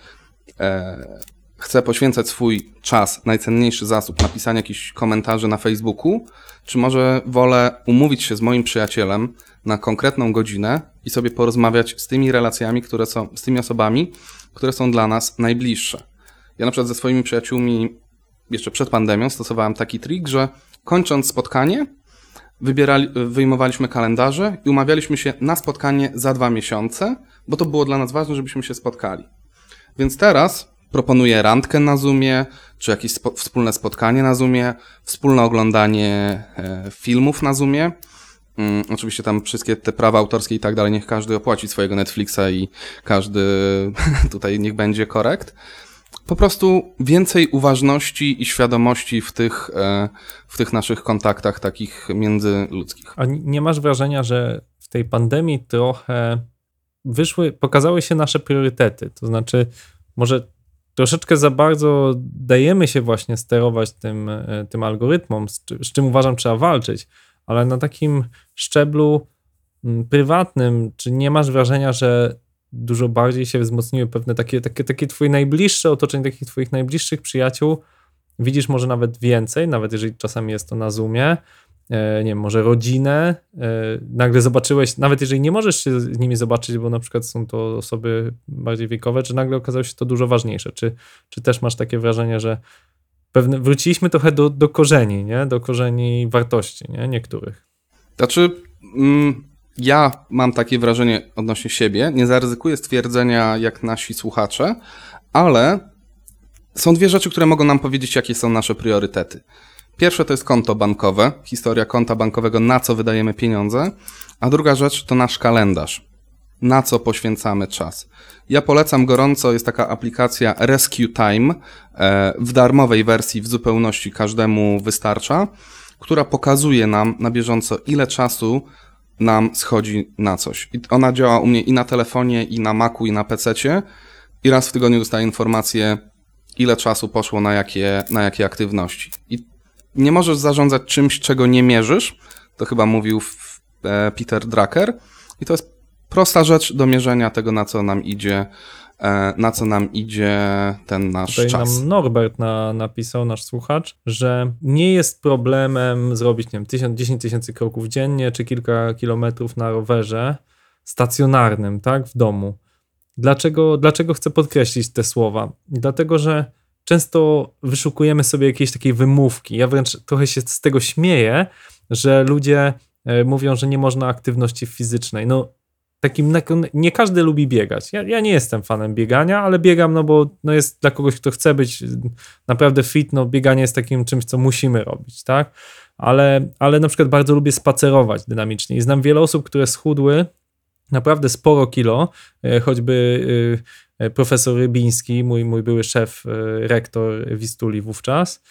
chcę poświęcać swój czas, najcenniejszy zasób, napisania jakichś komentarzy na Facebooku, czy może wolę umówić się z moim przyjacielem na konkretną godzinę i sobie porozmawiać z tymi relacjami, które są, z tymi osobami, które są dla nas najbliższe. Ja na przykład ze swoimi przyjaciółmi jeszcze przed pandemią stosowałem taki trik, że kończąc spotkanie, wybierali, wyjmowaliśmy kalendarze i umawialiśmy się na spotkanie za dwa miesiące, bo to było dla nas ważne, żebyśmy się spotkali. Więc teraz proponuję randkę na Zoomie, czy jakieś spo wspólne spotkanie na Zoomie, wspólne oglądanie e, filmów na Zoomie. Mm, oczywiście tam wszystkie te prawa autorskie i tak dalej, niech każdy opłaci swojego Netflixa i każdy tutaj niech będzie korekt. Po prostu więcej uważności i świadomości w tych, e, w tych naszych kontaktach takich międzyludzkich. A nie masz wrażenia, że w tej pandemii trochę wyszły, pokazały się nasze priorytety? To znaczy, może troszeczkę za bardzo dajemy się właśnie sterować tym, e, tym algorytmom, z, z czym uważam trzeba walczyć, ale na takim szczeblu prywatnym, czy nie masz wrażenia, że dużo bardziej się wzmocniły pewne takie, takie, takie twoje najbliższe otoczenie, takich twoich najbliższych przyjaciół, widzisz może nawet więcej, nawet jeżeli czasami jest to na Zoomie, E, nie wiem, może rodzinę, e, nagle zobaczyłeś, nawet jeżeli nie możesz się z nimi zobaczyć, bo na przykład są to osoby bardziej wiekowe, czy nagle okazało się to dużo ważniejsze? Czy, czy też masz takie wrażenie, że pewne, wróciliśmy trochę do, do korzeni, nie? do korzeni wartości nie? niektórych? Znaczy, mm, ja mam takie wrażenie odnośnie siebie, nie zaryzykuję stwierdzenia jak nasi słuchacze, ale są dwie rzeczy, które mogą nam powiedzieć, jakie są nasze priorytety. Pierwsze to jest konto bankowe, historia konta bankowego, na co wydajemy pieniądze, a druga rzecz to nasz kalendarz, na co poświęcamy czas. Ja polecam gorąco, jest taka aplikacja Rescue Time, e, w darmowej wersji w zupełności każdemu wystarcza, która pokazuje nam na bieżąco, ile czasu nam schodzi na coś. I ona działa u mnie i na telefonie, i na Macu, i na PC-cie. I raz w tygodniu dostaję informację, ile czasu poszło na jakie, na jakie aktywności. I nie możesz zarządzać czymś, czego nie mierzysz. To chyba mówił e, Peter Drucker. I to jest prosta rzecz do mierzenia tego, na co nam idzie, na co nam idzie ten nasz Tutaj czas. nam Norbert na, napisał, nasz słuchacz, że nie jest problemem zrobić, nie wiem, 1000, 10 tysięcy kroków dziennie, czy kilka kilometrów na rowerze stacjonarnym, tak, w domu. Dlaczego, dlaczego chcę podkreślić te słowa? Dlatego, że często wyszukujemy sobie jakiejś takiej wymówki. Ja wręcz trochę się z tego śmieję, że ludzie e, mówią, że nie można aktywności fizycznej. No, takim, nie każdy lubi biegać. Ja, ja nie jestem fanem biegania, ale biegam, no bo no jest dla kogoś, kto chce być naprawdę fit, no bieganie jest takim czymś, co musimy robić, tak? Ale, ale na przykład bardzo lubię spacerować dynamicznie i znam wiele osób, które schudły naprawdę sporo kilo, e, choćby e, profesor Rybiński, mój, mój były szef, e, rektor Wistuli wówczas,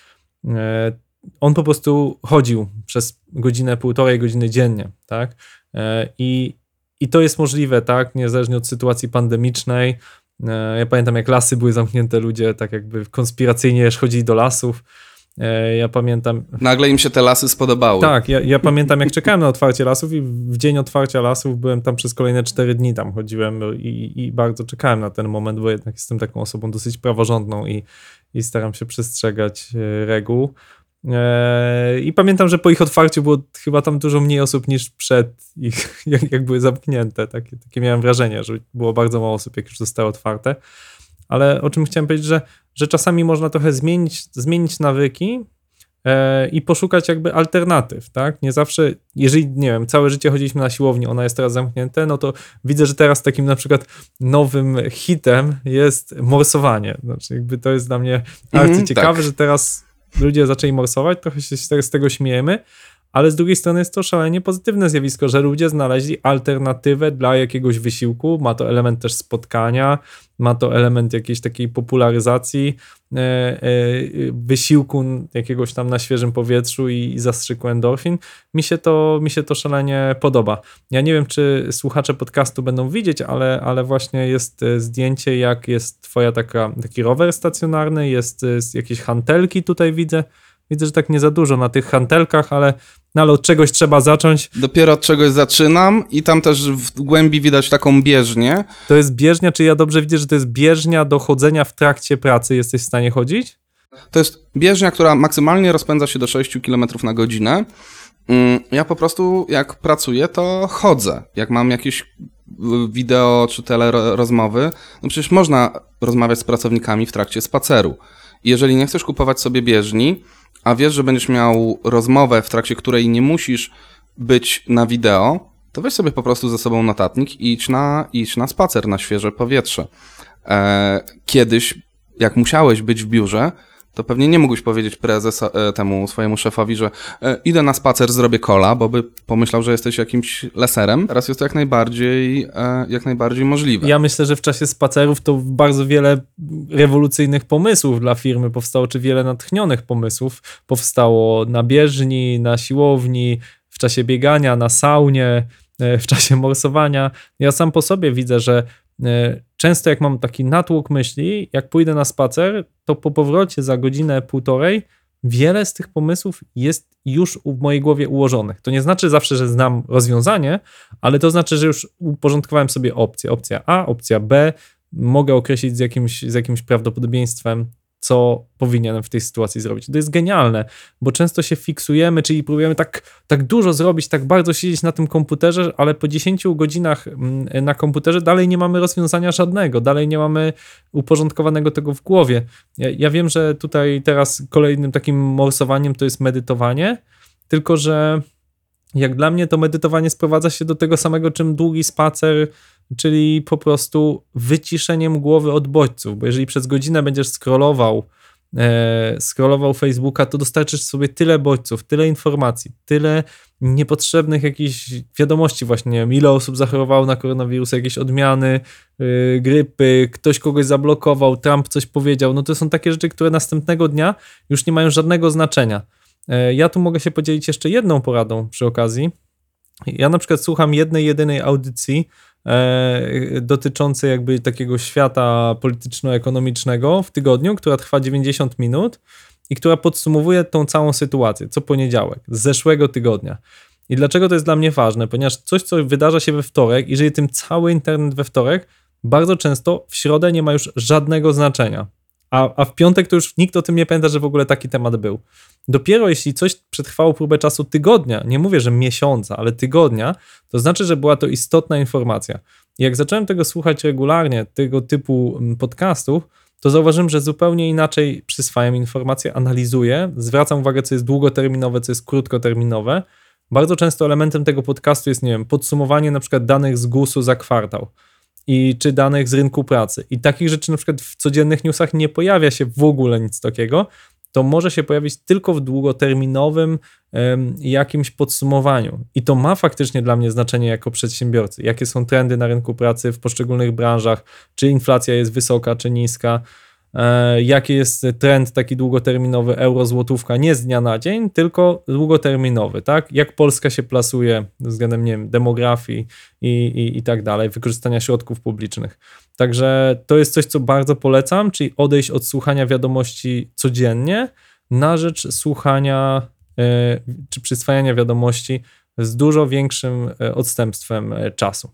on po prostu chodził przez godzinę, półtorej godziny dziennie, tak? I, i to jest możliwe, tak? Niezależnie od sytuacji pandemicznej. Ja pamiętam, jak lasy były zamknięte, ludzie tak jakby konspiracyjnie chodzili do lasów. E, ja pamiętam. Nagle im się te lasy spodobały. Tak, ja, ja pamiętam, jak czekałem na otwarcie lasów, i w dzień otwarcia lasów byłem tam przez kolejne cztery dni. Tam chodziłem i, i bardzo czekałem na ten moment, bo jednak jestem taką osobą dosyć praworządną i, i staram się przestrzegać e, reguł. E, I pamiętam, że po ich otwarciu było chyba tam dużo mniej osób niż przed ich, jak, jak były zamknięte. Takie, takie miałem wrażenie, że było bardzo mało osób, jak już zostały otwarte. Ale o czym chciałem powiedzieć, że że czasami można trochę zmienić, zmienić nawyki e, i poszukać jakby alternatyw, tak? Nie zawsze, jeżeli, nie wiem, całe życie chodziliśmy na siłownię, ona jest teraz zamknięta, no to widzę, że teraz takim na przykład nowym hitem jest morsowanie. Znaczy jakby to jest dla mnie bardzo mm, ciekawe, tak. że teraz ludzie zaczęli morsować, trochę się z tego śmiejemy, ale z drugiej strony jest to szalenie pozytywne zjawisko, że ludzie znaleźli alternatywę dla jakiegoś wysiłku. Ma to element też spotkania, ma to element jakiejś takiej popularyzacji e, e, wysiłku jakiegoś tam na świeżym powietrzu i, zastrzyku endorfin. Mi się, to, mi się to szalenie podoba. Ja nie wiem, czy słuchacze podcastu będą widzieć, ale, ale właśnie jest e, zdjęcie, jak jest twoja taka, taki rower stacjonarny, jest, jest jakieś hantelki tutaj widzę. Widzę, że tak nie za dużo na tych hantelkach, ale no ale od czegoś trzeba zacząć. Dopiero od czegoś zaczynam i tam też w głębi widać taką bieżnię. To jest bieżnia, czy ja dobrze widzę, że to jest bieżnia do chodzenia w trakcie pracy? Jesteś w stanie chodzić? To jest bieżnia, która maksymalnie rozpędza się do 6 km na godzinę. Mm, ja po prostu jak pracuję, to chodzę. Jak mam jakieś wideo czy rozmowy, no przecież można rozmawiać z pracownikami w trakcie spaceru. jeżeli nie chcesz kupować sobie bieżni, a wiesz, że będziesz miał rozmowę, w trakcie której nie musisz być na wideo, to weź sobie po prostu ze sobą notatnik i idź na, idź na spacer, na świeże powietrze. E, kiedyś, jak musiałeś być w biurze, to pewnie nie mógłbyś powiedzieć prezes e, temu swojemu szefowi, że e, idę na spacer, zrobię kola, bo by pomyślał, że jesteś jakimś leserem. Teraz jest to jak najbardziej, e, jak najbardziej możliwe. Ja myślę, że w czasie spacerów to bardzo wiele rewolucyjnych pomysłów dla firmy powstało, czy wiele natchnionych pomysłów powstało na bieżni, na siłowni, w czasie biegania, na saunie, w czasie morsowania. Ja sam po sobie widzę, że często jak mam taki natłok myśli, jak pójdę na spacer, to po powrocie za godzinę, półtorej, wiele z tych pomysłów jest już w mojej głowie ułożonych. To nie znaczy zawsze, że znam rozwiązanie, ale to znaczy, że już uporządkowałem sobie opcje. Opcja A, opcja B, mogę określić z jakimś, z jakimś prawdopodobieństwem, co powinienem w tej sytuacji zrobić. To jest genialne, bo często się fiksujemy, czyli próbujemy tak, tak dużo zrobić, tak bardzo siedzieć na tym komputerze, ale po 10 godzinach mm, na komputerze dalej nie mamy rozwiązania żadnego, dalej nie mamy uporządkowanego tego w głowie. Ja, ja wiem, że tutaj teraz kolejnym takim morsowaniem to jest medytowanie, tylko że jak dla mnie to medytowanie sprowadza się do tego samego, czym długi spacer czyli po prostu wyciszeniem głowy od bodźców, bo jeżeli przez godzinę będziesz scrollował e, scrollował Facebooka, to dostarczysz sobie tyle bodźców, tyle informacji, tyle niepotrzebnych jakichś wiadomości właśnie, nie wiem, ile osób zachorowało na koronawirusa, jakieś odmiany, yy, grypy, ktoś kogoś zablokował, Trump coś powiedział, no to są takie rzeczy, które następnego dnia już nie mają żadnego znaczenia. E, ja tu mogę się podzielić jeszcze jedną poradą przy okazji. Ja na przykład słucham jednej, jedynej audycji e, dotyczącej jakby takiego świata polityczno-ekonomicznego w tygodniu, która trwa 90 minut i która podsumowuje tą całą sytuację co poniedziałek, z zeszłego tygodnia. I dlaczego to jest dla mnie ważne? Ponieważ coś, co wydarza się we wtorek, i żyje tym cały internet we wtorek, bardzo często w środę nie ma już żadnego znaczenia. A, a w piątek to już nikt o tym nie pamięta, że w ogóle taki temat był. Dopiero jeśli coś przetrwało próbę czasu tygodnia, nie mówię, że miesiąca, ale tygodnia, to znaczy, że była to istotna informacja. I jak zacząłem tego słuchać regularnie, tego typu mm, podcastów, to zauważyłem, że zupełnie inaczej przyswajam informacje, analizuję, zwracam uwagę, co jest długoterminowe, co jest krótkoterminowe. Bardzo często elementem tego podcastu jest, nie wiem, podsumowanie na przykład danych z GUS-u za kwartał i czy danych z rynku pracy. I takich rzeczy na przykład w codziennych newsach nie pojawia się w ogóle nic takiego. To może się pojawić tylko w długoterminowym um, jakimś podsumowaniu. I to ma faktycznie dla mnie znaczenie jako przedsiębiorcy. Jakie są trendy na rynku pracy w poszczególnych branżach, czy inflacja jest wysoka, czy niska jaki jest trend taki długoterminowy euro-złotówka, nie z dnia na dzień, tylko długoterminowy, tak? Jak Polska się plasuje względem, nie wiem, demografii i, i, i tak dalej, wykorzystania środków publicznych. Także to jest coś, co bardzo polecam, czyli odejść od słuchania wiadomości codziennie na rzecz słuchania e, czy przyswajania wiadomości z dużo większym e, odstępstwem czasu.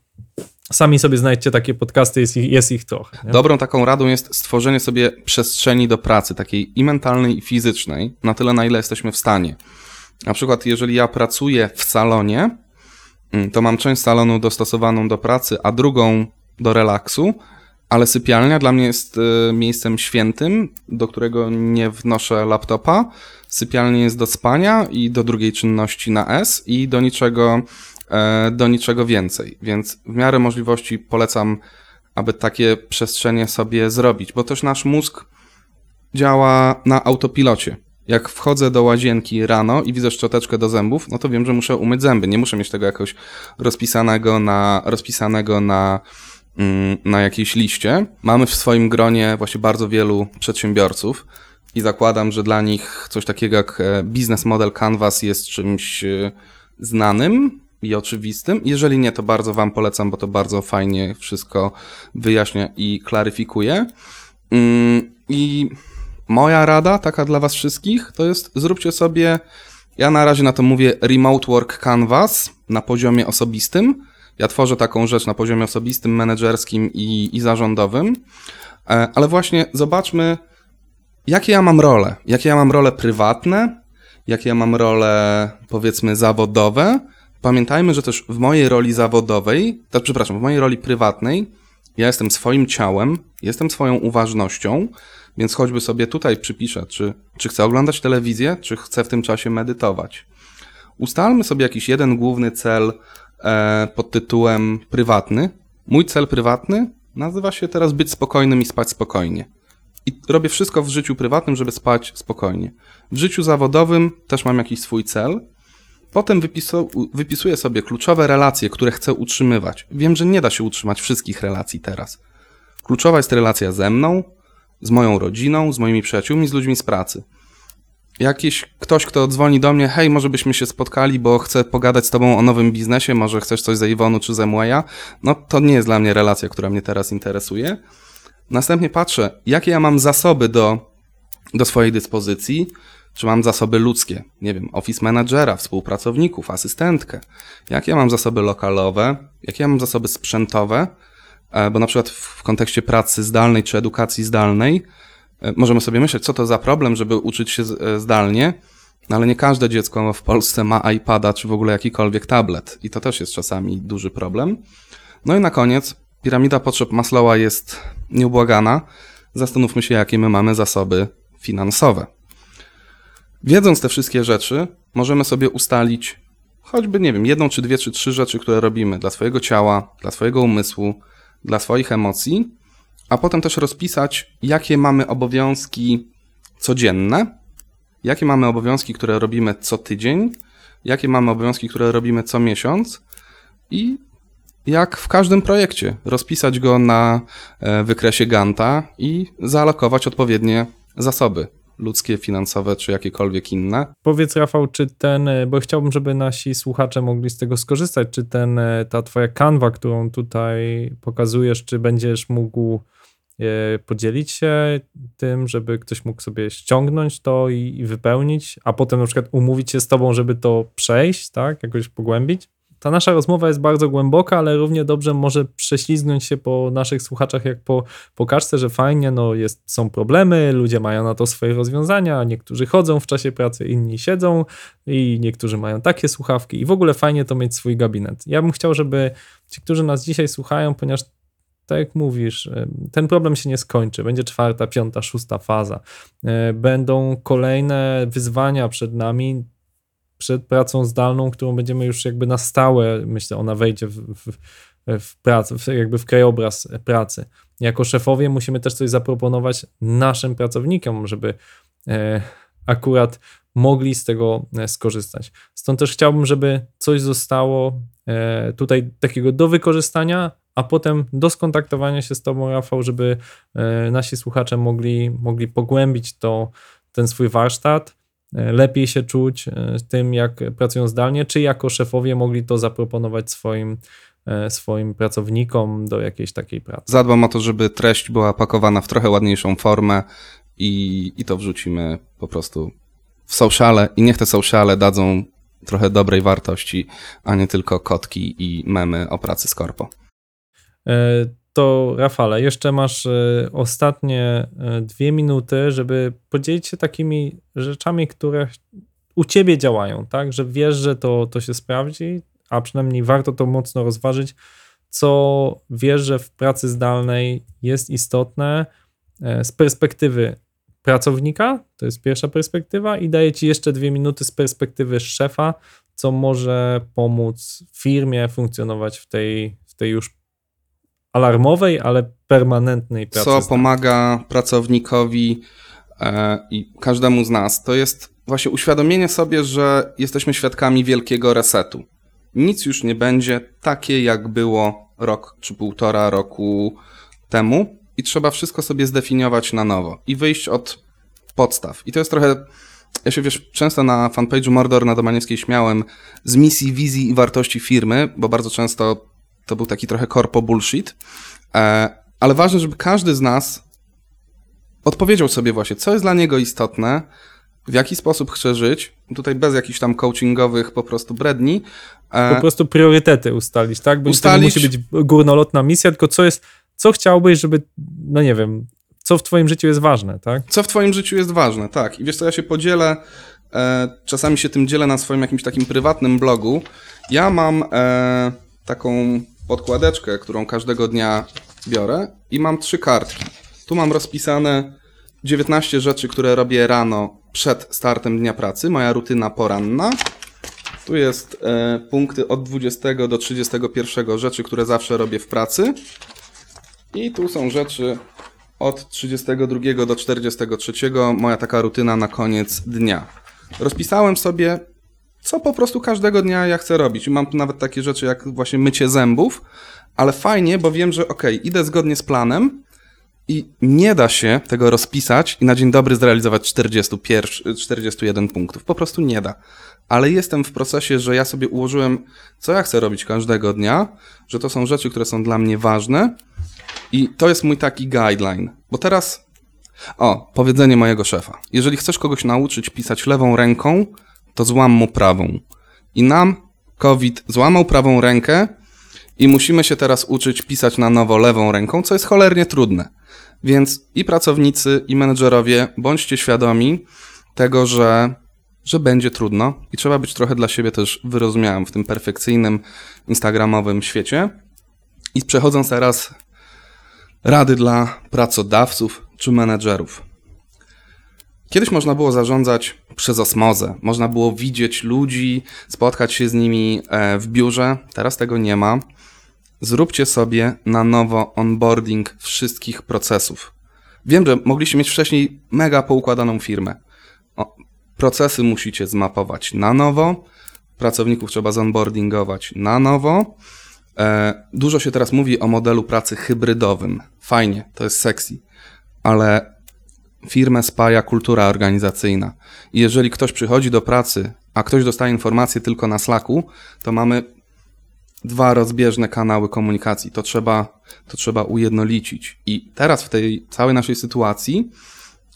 Sami sobie znajdźcie takie podcasty, jest ich, jest ich trochę. Nie? Dobrą taką radą jest stworzenie sobie przestrzeni do pracy, takiej i mentalnej, i fizycznej, na tyle, na ile jesteśmy w stanie. Na przykład, jeżeli ja pracuję w salonie, mm, to mam część salonu dostosowaną do pracy, a drugą do relaksu, ale sypialnia dla mnie jest y, miejscem świętym, do którego nie wnoszę laptopa. Sypialnia jest do spania i do drugiej czynności na S i do niczego do niczego więcej. Więc w miarę możliwości polecam, aby takie przestrzenie sobie zrobić, bo też nasz mózg działa na autopilocie. Jak wchodzę do łazienki rano i widzę szczoteczkę do zębów, no to wiem, że muszę umyć zęby. Nie muszę mieć tego jakoś rozpisanego na, rozpisanego na, mm, na jakiejś liście. Mamy w swoim gronie właśnie bardzo wielu przedsiębiorców i zakładam, że dla nich coś takiego jak e, business model Canvas jest czymś e, znanym, i oczywistym. Jeżeli nie, to bardzo Wam polecam, bo to bardzo fajnie wszystko wyjaśnia i klaryfikuje. Mm, I moja rada, taka dla Was wszystkich, to jest zróbcie sobie, ja na razie na to mówię Remote Work Canvas na poziomie osobistym. Ja tworzę taką rzecz na poziomie osobistym, menedżerskim i, i zarządowym, e, ale właśnie zobaczmy, jakie ja mam role. Jakie ja mam role prywatne, jakie ja mam role, powiedzmy, zawodowe Pamiętajmy, że też w mojej roli zawodowej, to, przepraszam, w mojej roli prywatnej, ja jestem swoim ciałem, jestem swoją uważnością, więc choćby sobie tutaj przypiszę, czy, czy chcę oglądać telewizję, czy chcę w tym czasie medytować. Ustalmy sobie jakiś jeden główny cel e, pod tytułem prywatny. Mój cel prywatny nazywa się teraz być spokojnym i spać spokojnie. I robię wszystko w życiu prywatnym, żeby spać spokojnie. W życiu zawodowym też mam jakiś swój cel, Potem wypisu, wypisuję sobie kluczowe relacje, które chcę utrzymywać. Wiem, że nie da się utrzymać wszystkich relacji teraz. Kluczowa jest relacja ze mną, z moją rodziną, z moimi przyjaciółmi, z ludźmi z pracy. Jakiś ktoś, kto dzwoni do mnie, hej, może byśmy się spotkali, bo chcę pogadać z tobą o nowym biznesie, może chcesz coś ze Iwonu czy ze Młeja, no to nie jest dla mnie relacja, która mnie teraz interesuje. Następnie patrzę, jakie ja mam zasoby do, do swojej dyspozycji, czy mam zasoby ludzkie? Nie wiem, office managera, współpracowników, asystentkę. Jakie ja mam zasoby lokalowe? Jakie ja mam zasoby sprzętowe? E, bo na przykład w kontekście pracy zdalnej czy edukacji zdalnej e, możemy sobie myśleć, co to za problem, żeby uczyć się e, zdalnie, no ale nie każde dziecko w Polsce ma iPada czy w ogóle jakikolwiek tablet i to też jest czasami duży problem. No i na koniec, piramida potrzeb Maslowa jest nieubłagana. Zastanówmy się, jakie my mamy zasoby finansowe. Wiedząc te wszystkie rzeczy, możemy sobie ustalić choćby, nie wiem, jedną czy dwie czy trzy rzeczy, które robimy dla swojego ciała, dla swojego umysłu, dla swoich emocji, a potem też rozpisać, jakie mamy obowiązki codzienne, jakie mamy obowiązki, które robimy co tydzień, jakie mamy obowiązki, które robimy co miesiąc i jak w każdym projekcie rozpisać go na e, wykresie Ganta i zaalokować odpowiednie zasoby ludzkie, finansowe czy jakiekolwiek inne. Powiedz Rafał, czy ten, e, bo chciałbym, żeby nasi słuchacze mogli z tego skorzystać, czy ten, e, ta twoja kanwa, którą tutaj pokazujesz, czy będziesz mógł e, podzielić się tym, żeby ktoś mógł sobie ściągnąć to i, i wypełnić, a potem na przykład umówić się z tobą, żeby to przejść, tak, jakoś pogłębić? Ta nasza rozmowa jest bardzo głęboka, ale równie dobrze może prześlizgnąć się po naszych słuchaczach jak po, po kaczce, że fajnie, no jest, są problemy, ludzie mają na to swoje rozwiązania, niektórzy chodzą w czasie pracy, inni siedzą i niektórzy mają takie słuchawki i w ogóle fajnie to mieć swój gabinet. Ja bym chciał, żeby ci, którzy nas dzisiaj słuchają, ponieważ tak jak mówisz, y, ten problem się nie skończy. Będzie czwarta, piąta, szósta faza. Y, Będą kolejne wyzwania przed nami, przed pracą zdalną, którą będziemy już jakby na stałe, myślę, ona wejdzie w, w, w pracę, w, jakby w krajobraz pracy. Jako szefowie musimy też coś zaproponować naszym pracownikom, żeby e, akurat mogli z tego e, skorzystać. Stąd też chciałbym, żeby coś zostało e, tutaj takiego do wykorzystania, a potem do skontaktowania się z Tobą, Rafał, żeby e, nasi słuchacze mogli, mogli pogłębić to, ten swój warsztat, lepiej się czuć e, tym, jak pracują zdalnie, czy jako szefowie mogli to zaproponować swoim, e, swoim pracownikom do jakiejś takiej pracy. Zadbam o to, żeby treść była pakowana w trochę ładniejszą formę i, i to wrzucimy po prostu w sociale i niech te sociale dadzą trochę dobrej wartości, a nie tylko kotki i memy o pracy z korpo. To Rafale, jeszcze masz e, ostatnie e, dwie minuty, żeby podzielić się takimi rzeczami, które u ciebie działają, tak? Że wiesz, że to, to się sprawdzi, a przynajmniej warto to mocno rozważyć, co wiesz, że w pracy zdalnej jest istotne e, z perspektywy pracownika, to jest pierwsza perspektywa, i daję ci jeszcze dwie minuty z perspektywy szefa, co może pomóc firmie funkcjonować w tej, w tej już alarmowej, ale permanentnej pracy. Co pomaga pracownikowi e, i każdemu z nas, to jest właśnie uświadomienie sobie, że jesteśmy świadkami wielkiego resetu. Nic już nie będzie takie, jak było rok czy półtora roku temu i trzeba wszystko sobie zdefiniować na nowo i wyjść od podstaw. I to jest trochę, ja się wiesz, często na fanpage'u Mordor na Domanieckiej śmiałem z misji, wizji i wartości firmy, bo bardzo często to był taki trochę korpo bullshit, e, ale ważne, żeby każdy z nas odpowiedział sobie właśnie, co jest dla niego istotne, w jaki sposób chce żyć, tutaj bez jakichś tam coachingowych po prostu bredni. E, Po prostu priorytety ustalić, tak? Bo Ustalić- ustalić... musi być górnolotna misja, tylko co jest, co chciałbyś, żeby, no nie wiem, co w twoim życiu jest ważne, tak? Co w twoim życiu jest ważne, tak. I wiesz co, ja się podzielę, e, czasami się tym dzielę na swoim jakimś takim prywatnym blogu. Ja mam e, taką podkładeczkę, którą każdego dnia biorę i mam trzy kartki. Tu mam rozpisane 19 rzeczy, które robię rano przed startem dnia pracy, moja rutyna poranna. Tu jest e, punkty od 20 do 31 rzeczy, które zawsze robię w pracy. I tu są rzeczy od 32 do 43, moja taka rutyna na koniec dnia. Rozpisałem sobie, co po prostu każdego dnia ja chcę robić. Mam tu nawet takie rzeczy jak właśnie mycie zębów, ale fajnie, bo wiem, że ok, idę zgodnie z planem i nie da się tego rozpisać i na dzień dobry zrealizować 41, 41 punktów. Po prostu nie da. Ale jestem w procesie, że ja sobie ułożyłem, co ja chcę robić każdego dnia, że to są rzeczy, które są dla mnie ważne i to jest mój taki guideline. Bo teraz, o, powiedzenie mojego szefa. Jeżeli chcesz kogoś nauczyć pisać lewą ręką, to złam mu prawą. I nam COVID złamał prawą rękę i musimy się teraz uczyć pisać na nowo lewą ręką, co jest cholernie trudne. Więc i pracownicy, i menedżerowie, bądźcie świadomi tego, że, że będzie trudno i trzeba być trochę dla siebie też wyrozumiałym w tym perfekcyjnym instagramowym świecie. I przechodząc teraz rady dla pracodawców czy menedżerów. Kiedyś można było zarządzać przez osmozę, można było widzieć ludzi, spotkać się z nimi e, w biurze, teraz tego nie ma. Zróbcie sobie na nowo onboarding wszystkich procesów. Wiem, że mogliście mieć wcześniej mega poukładaną firmę. O, procesy musicie zmapować na nowo, pracowników trzeba zonboardingować na nowo. E, dużo się teraz mówi o modelu pracy hybrydowym. Fajnie, to jest sexy, ale firmę spaja kultura organizacyjna. I jeżeli ktoś przychodzi do pracy, a ktoś dostaje informacje tylko na Slacku, to mamy dwa rozbieżne kanały komunikacji. To trzeba, to trzeba ujednolicić. I teraz w tej całej naszej sytuacji,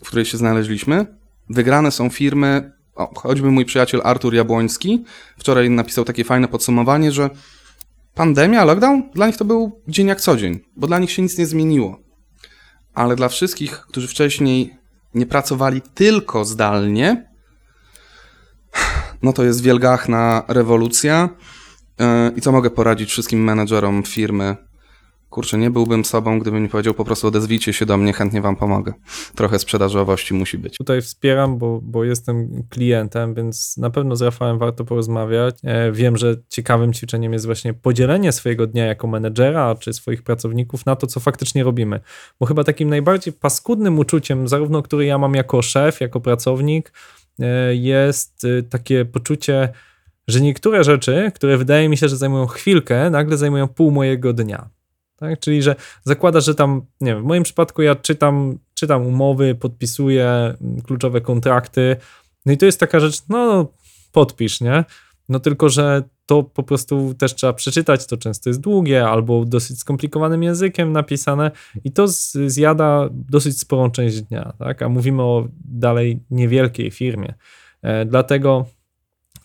w której się znaleźliśmy, wygrane są firmy, o, choćby mój przyjaciel Artur Jabłoński wczoraj napisał takie fajne podsumowanie, że pandemia, lockdown, dla nich to był dzień jak co dzień, bo dla nich się nic nie zmieniło. Ale dla wszystkich, którzy wcześniej nie pracowali tylko zdalnie, no to jest wielgachna rewolucja. Yy, I co mogę poradzić wszystkim menedżerom firmy? Kurczę, nie byłbym sobą, gdybym nie powiedział po prostu odezwijcie się do mnie, chętnie wam pomogę. Trochę sprzedażowości musi być. Tutaj wspieram, bo, bo jestem klientem, więc na pewno z Rafałem warto porozmawiać. E, wiem, że ciekawym ćwiczeniem jest właśnie podzielenie swojego dnia jako menedżera czy swoich pracowników na to, co faktycznie robimy. Bo chyba takim najbardziej paskudnym uczuciem, zarówno który ja mam jako szef, jako pracownik, e, jest e, takie poczucie, że niektóre rzeczy, które wydaje mi się, że zajmują chwilkę, nagle zajmują pół mojego dnia. Tak? Czyli, że zakładasz, że tam, nie wiem, w moim przypadku ja czytam, czytam umowy, podpisuję mm, kluczowe kontrakty, no i to jest taka rzecz, no podpisz, nie? No tylko, że to po prostu też trzeba przeczytać, to często jest długie albo dosyć skomplikowanym językiem napisane i to zjada dosyć sporą część dnia, tak? A mówimy o dalej niewielkiej firmie. E, dlatego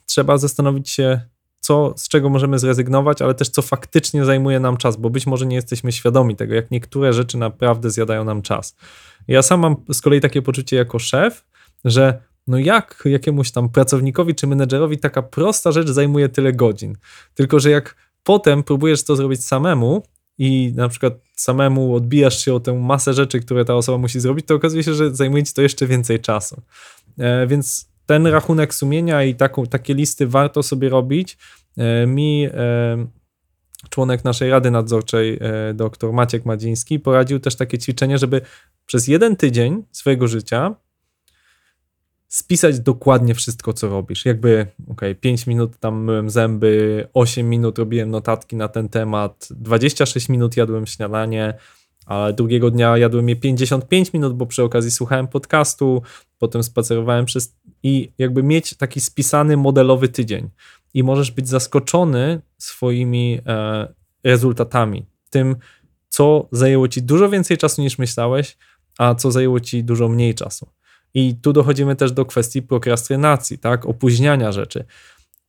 trzeba zastanowić się, co, z czego możemy zrezygnować, ale też co faktycznie zajmuje nam czas, bo być może nie jesteśmy świadomi tego, jak niektóre rzeczy naprawdę zjadają nam czas. Ja sam mam z kolei takie poczucie jako szef, że no jak jakiemuś tam pracownikowi czy menedżerowi taka prosta rzecz zajmuje tyle godzin. Tylko, że jak potem próbujesz to zrobić samemu i na przykład samemu odbijasz się o tę masę rzeczy, które ta osoba musi zrobić, to okazuje się, że zajmuje ci to jeszcze więcej czasu. E, więc ten rachunek sumienia i taką, takie listy warto sobie robić. E, mi e, członek naszej rady nadzorczej, e, dr Maciek Madziński, poradził też takie ćwiczenie, żeby przez jeden tydzień swojego życia spisać dokładnie wszystko, co robisz. Jakby, ok, 5 minut tam myłem zęby, 8 minut robiłem notatki na ten temat, 26 minut jadłem śniadanie, a drugiego dnia jadłem je 55 minut, bo przy okazji słuchałem podcastu, potem spacerowałem przez i jakby mieć taki spisany modelowy tydzień. I możesz być zaskoczony swoimi e, rezultatami, tym, co zajęło ci dużo więcej czasu niż myślałeś, a co zajęło ci dużo mniej czasu. I tu dochodzimy też do kwestii prokrastynacji, tak, opóźniania rzeczy.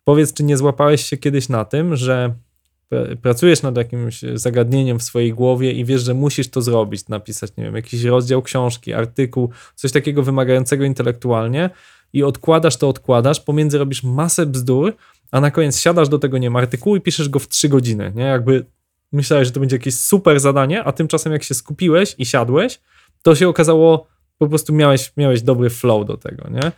Powiedz, czy nie złapałeś się kiedyś na tym, że pracujesz nad jakimś zagadnieniem w swojej głowie i wiesz, że musisz to zrobić, napisać, nie wiem, jakiś rozdział książki, artykuł, coś takiego wymagającego intelektualnie i odkładasz to, odkładasz, pomiędzy robisz masę bzdur, a na koniec siadasz do tego, nie wiem, artykułu i piszesz go w trzy godziny, nie? Jakby myślałeś, że to będzie jakieś super zadanie, a tymczasem jak się skupiłeś i siadłeś, to się okazało, po prostu miałeś, miałeś dobry flow do tego, nie?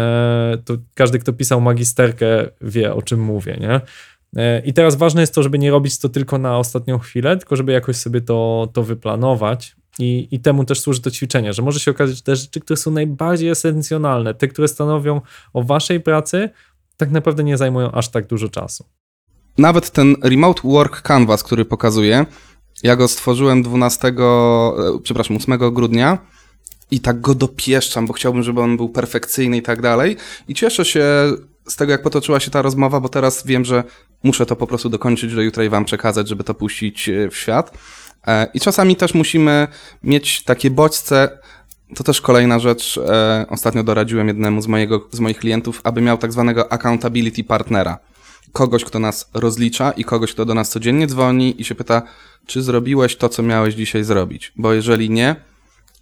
E, to każdy, kto pisał magisterkę, wie o czym mówię, nie? E, I teraz ważne jest to, żeby nie robić to tylko na ostatnią chwilę, tylko żeby jakoś sobie to, to wyplanować. I, I temu też służy to ćwiczenie, że może się okazać, że te rzeczy, które są najbardziej esencjonalne, te, które stanowią o waszej pracy, tak naprawdę nie zajmują aż tak dużo czasu. Nawet ten Remote Work Canvas, który pokazuję, ja go stworzyłem 12, e, przepraszam, 8 grudnia i tak go dopieszczam, bo chciałbym, żeby on był perfekcyjny i tak dalej. I cieszę się z tego, jak potoczyła się ta rozmowa, bo teraz wiem, że muszę to po prostu dokończyć do jutra i wam przekazać, żeby to puścić e, w świat. E, I czasami też musimy mieć takie bodźce. To też kolejna rzecz. Ostatnio doradziłem jednemu z, mojego, z moich klientów, aby miał tak zwanego accountability partnera kogoś, kto nas rozlicza i kogoś, kto do nas codziennie dzwoni i się pyta, czy zrobiłeś to, co miałeś dzisiaj zrobić. Bo jeżeli nie,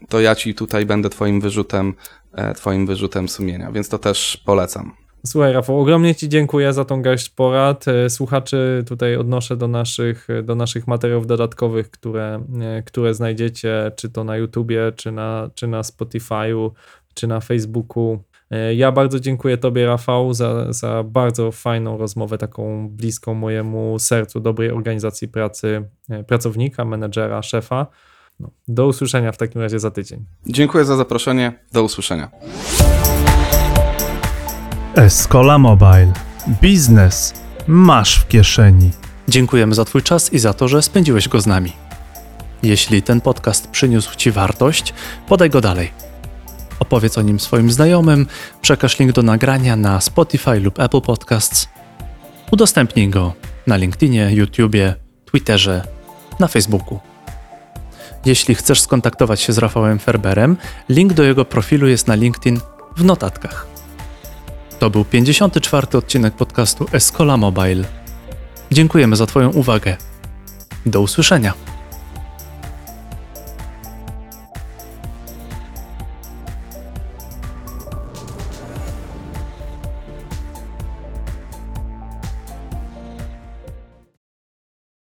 to ja ci tutaj będę twoim wyrzutem, e, twoim wyrzutem sumienia, więc to też polecam. Słuchaj, Rafał, ogromnie Ci dziękuję za tą garść porad. E, słuchaczy tutaj odnoszę do naszych, do naszych materiałów dodatkowych, które, e, które znajdziecie, czy to na YouTubie, czy na, czy na Spotify'u, czy na Facebooku. E, ja bardzo dziękuję Tobie, Rafał, za, za bardzo fajną rozmowę, taką bliską mojemu sercu, dobrej organizacji pracy pracownika, menedżera, szefa. No, do usłyszenia w takim razie za tydzień. Dziękuję za zaproszenie. Do usłyszenia. Escola Mobile. Biznes masz w kieszeni. Dziękujemy za Twój czas i za to, że spędziłeś go z nami. Jeśli ten podcast przyniósł Ci wartość, podaj go dalej. Opowiedz o nim swoim znajomym, przekaż link do nagrania na Spotify lub Apple Podcasts. Udostępnij go na LinkedInie, YouTubie, Twitterze, na Facebooku. Jeśli chcesz skontaktować się z Rafałem Ferberem, link do jego profilu jest na LinkedIn w notatkach. To był 54. odcinek podcastu Escola Mobile. Dziękujemy za Twoją uwagę. Do usłyszenia.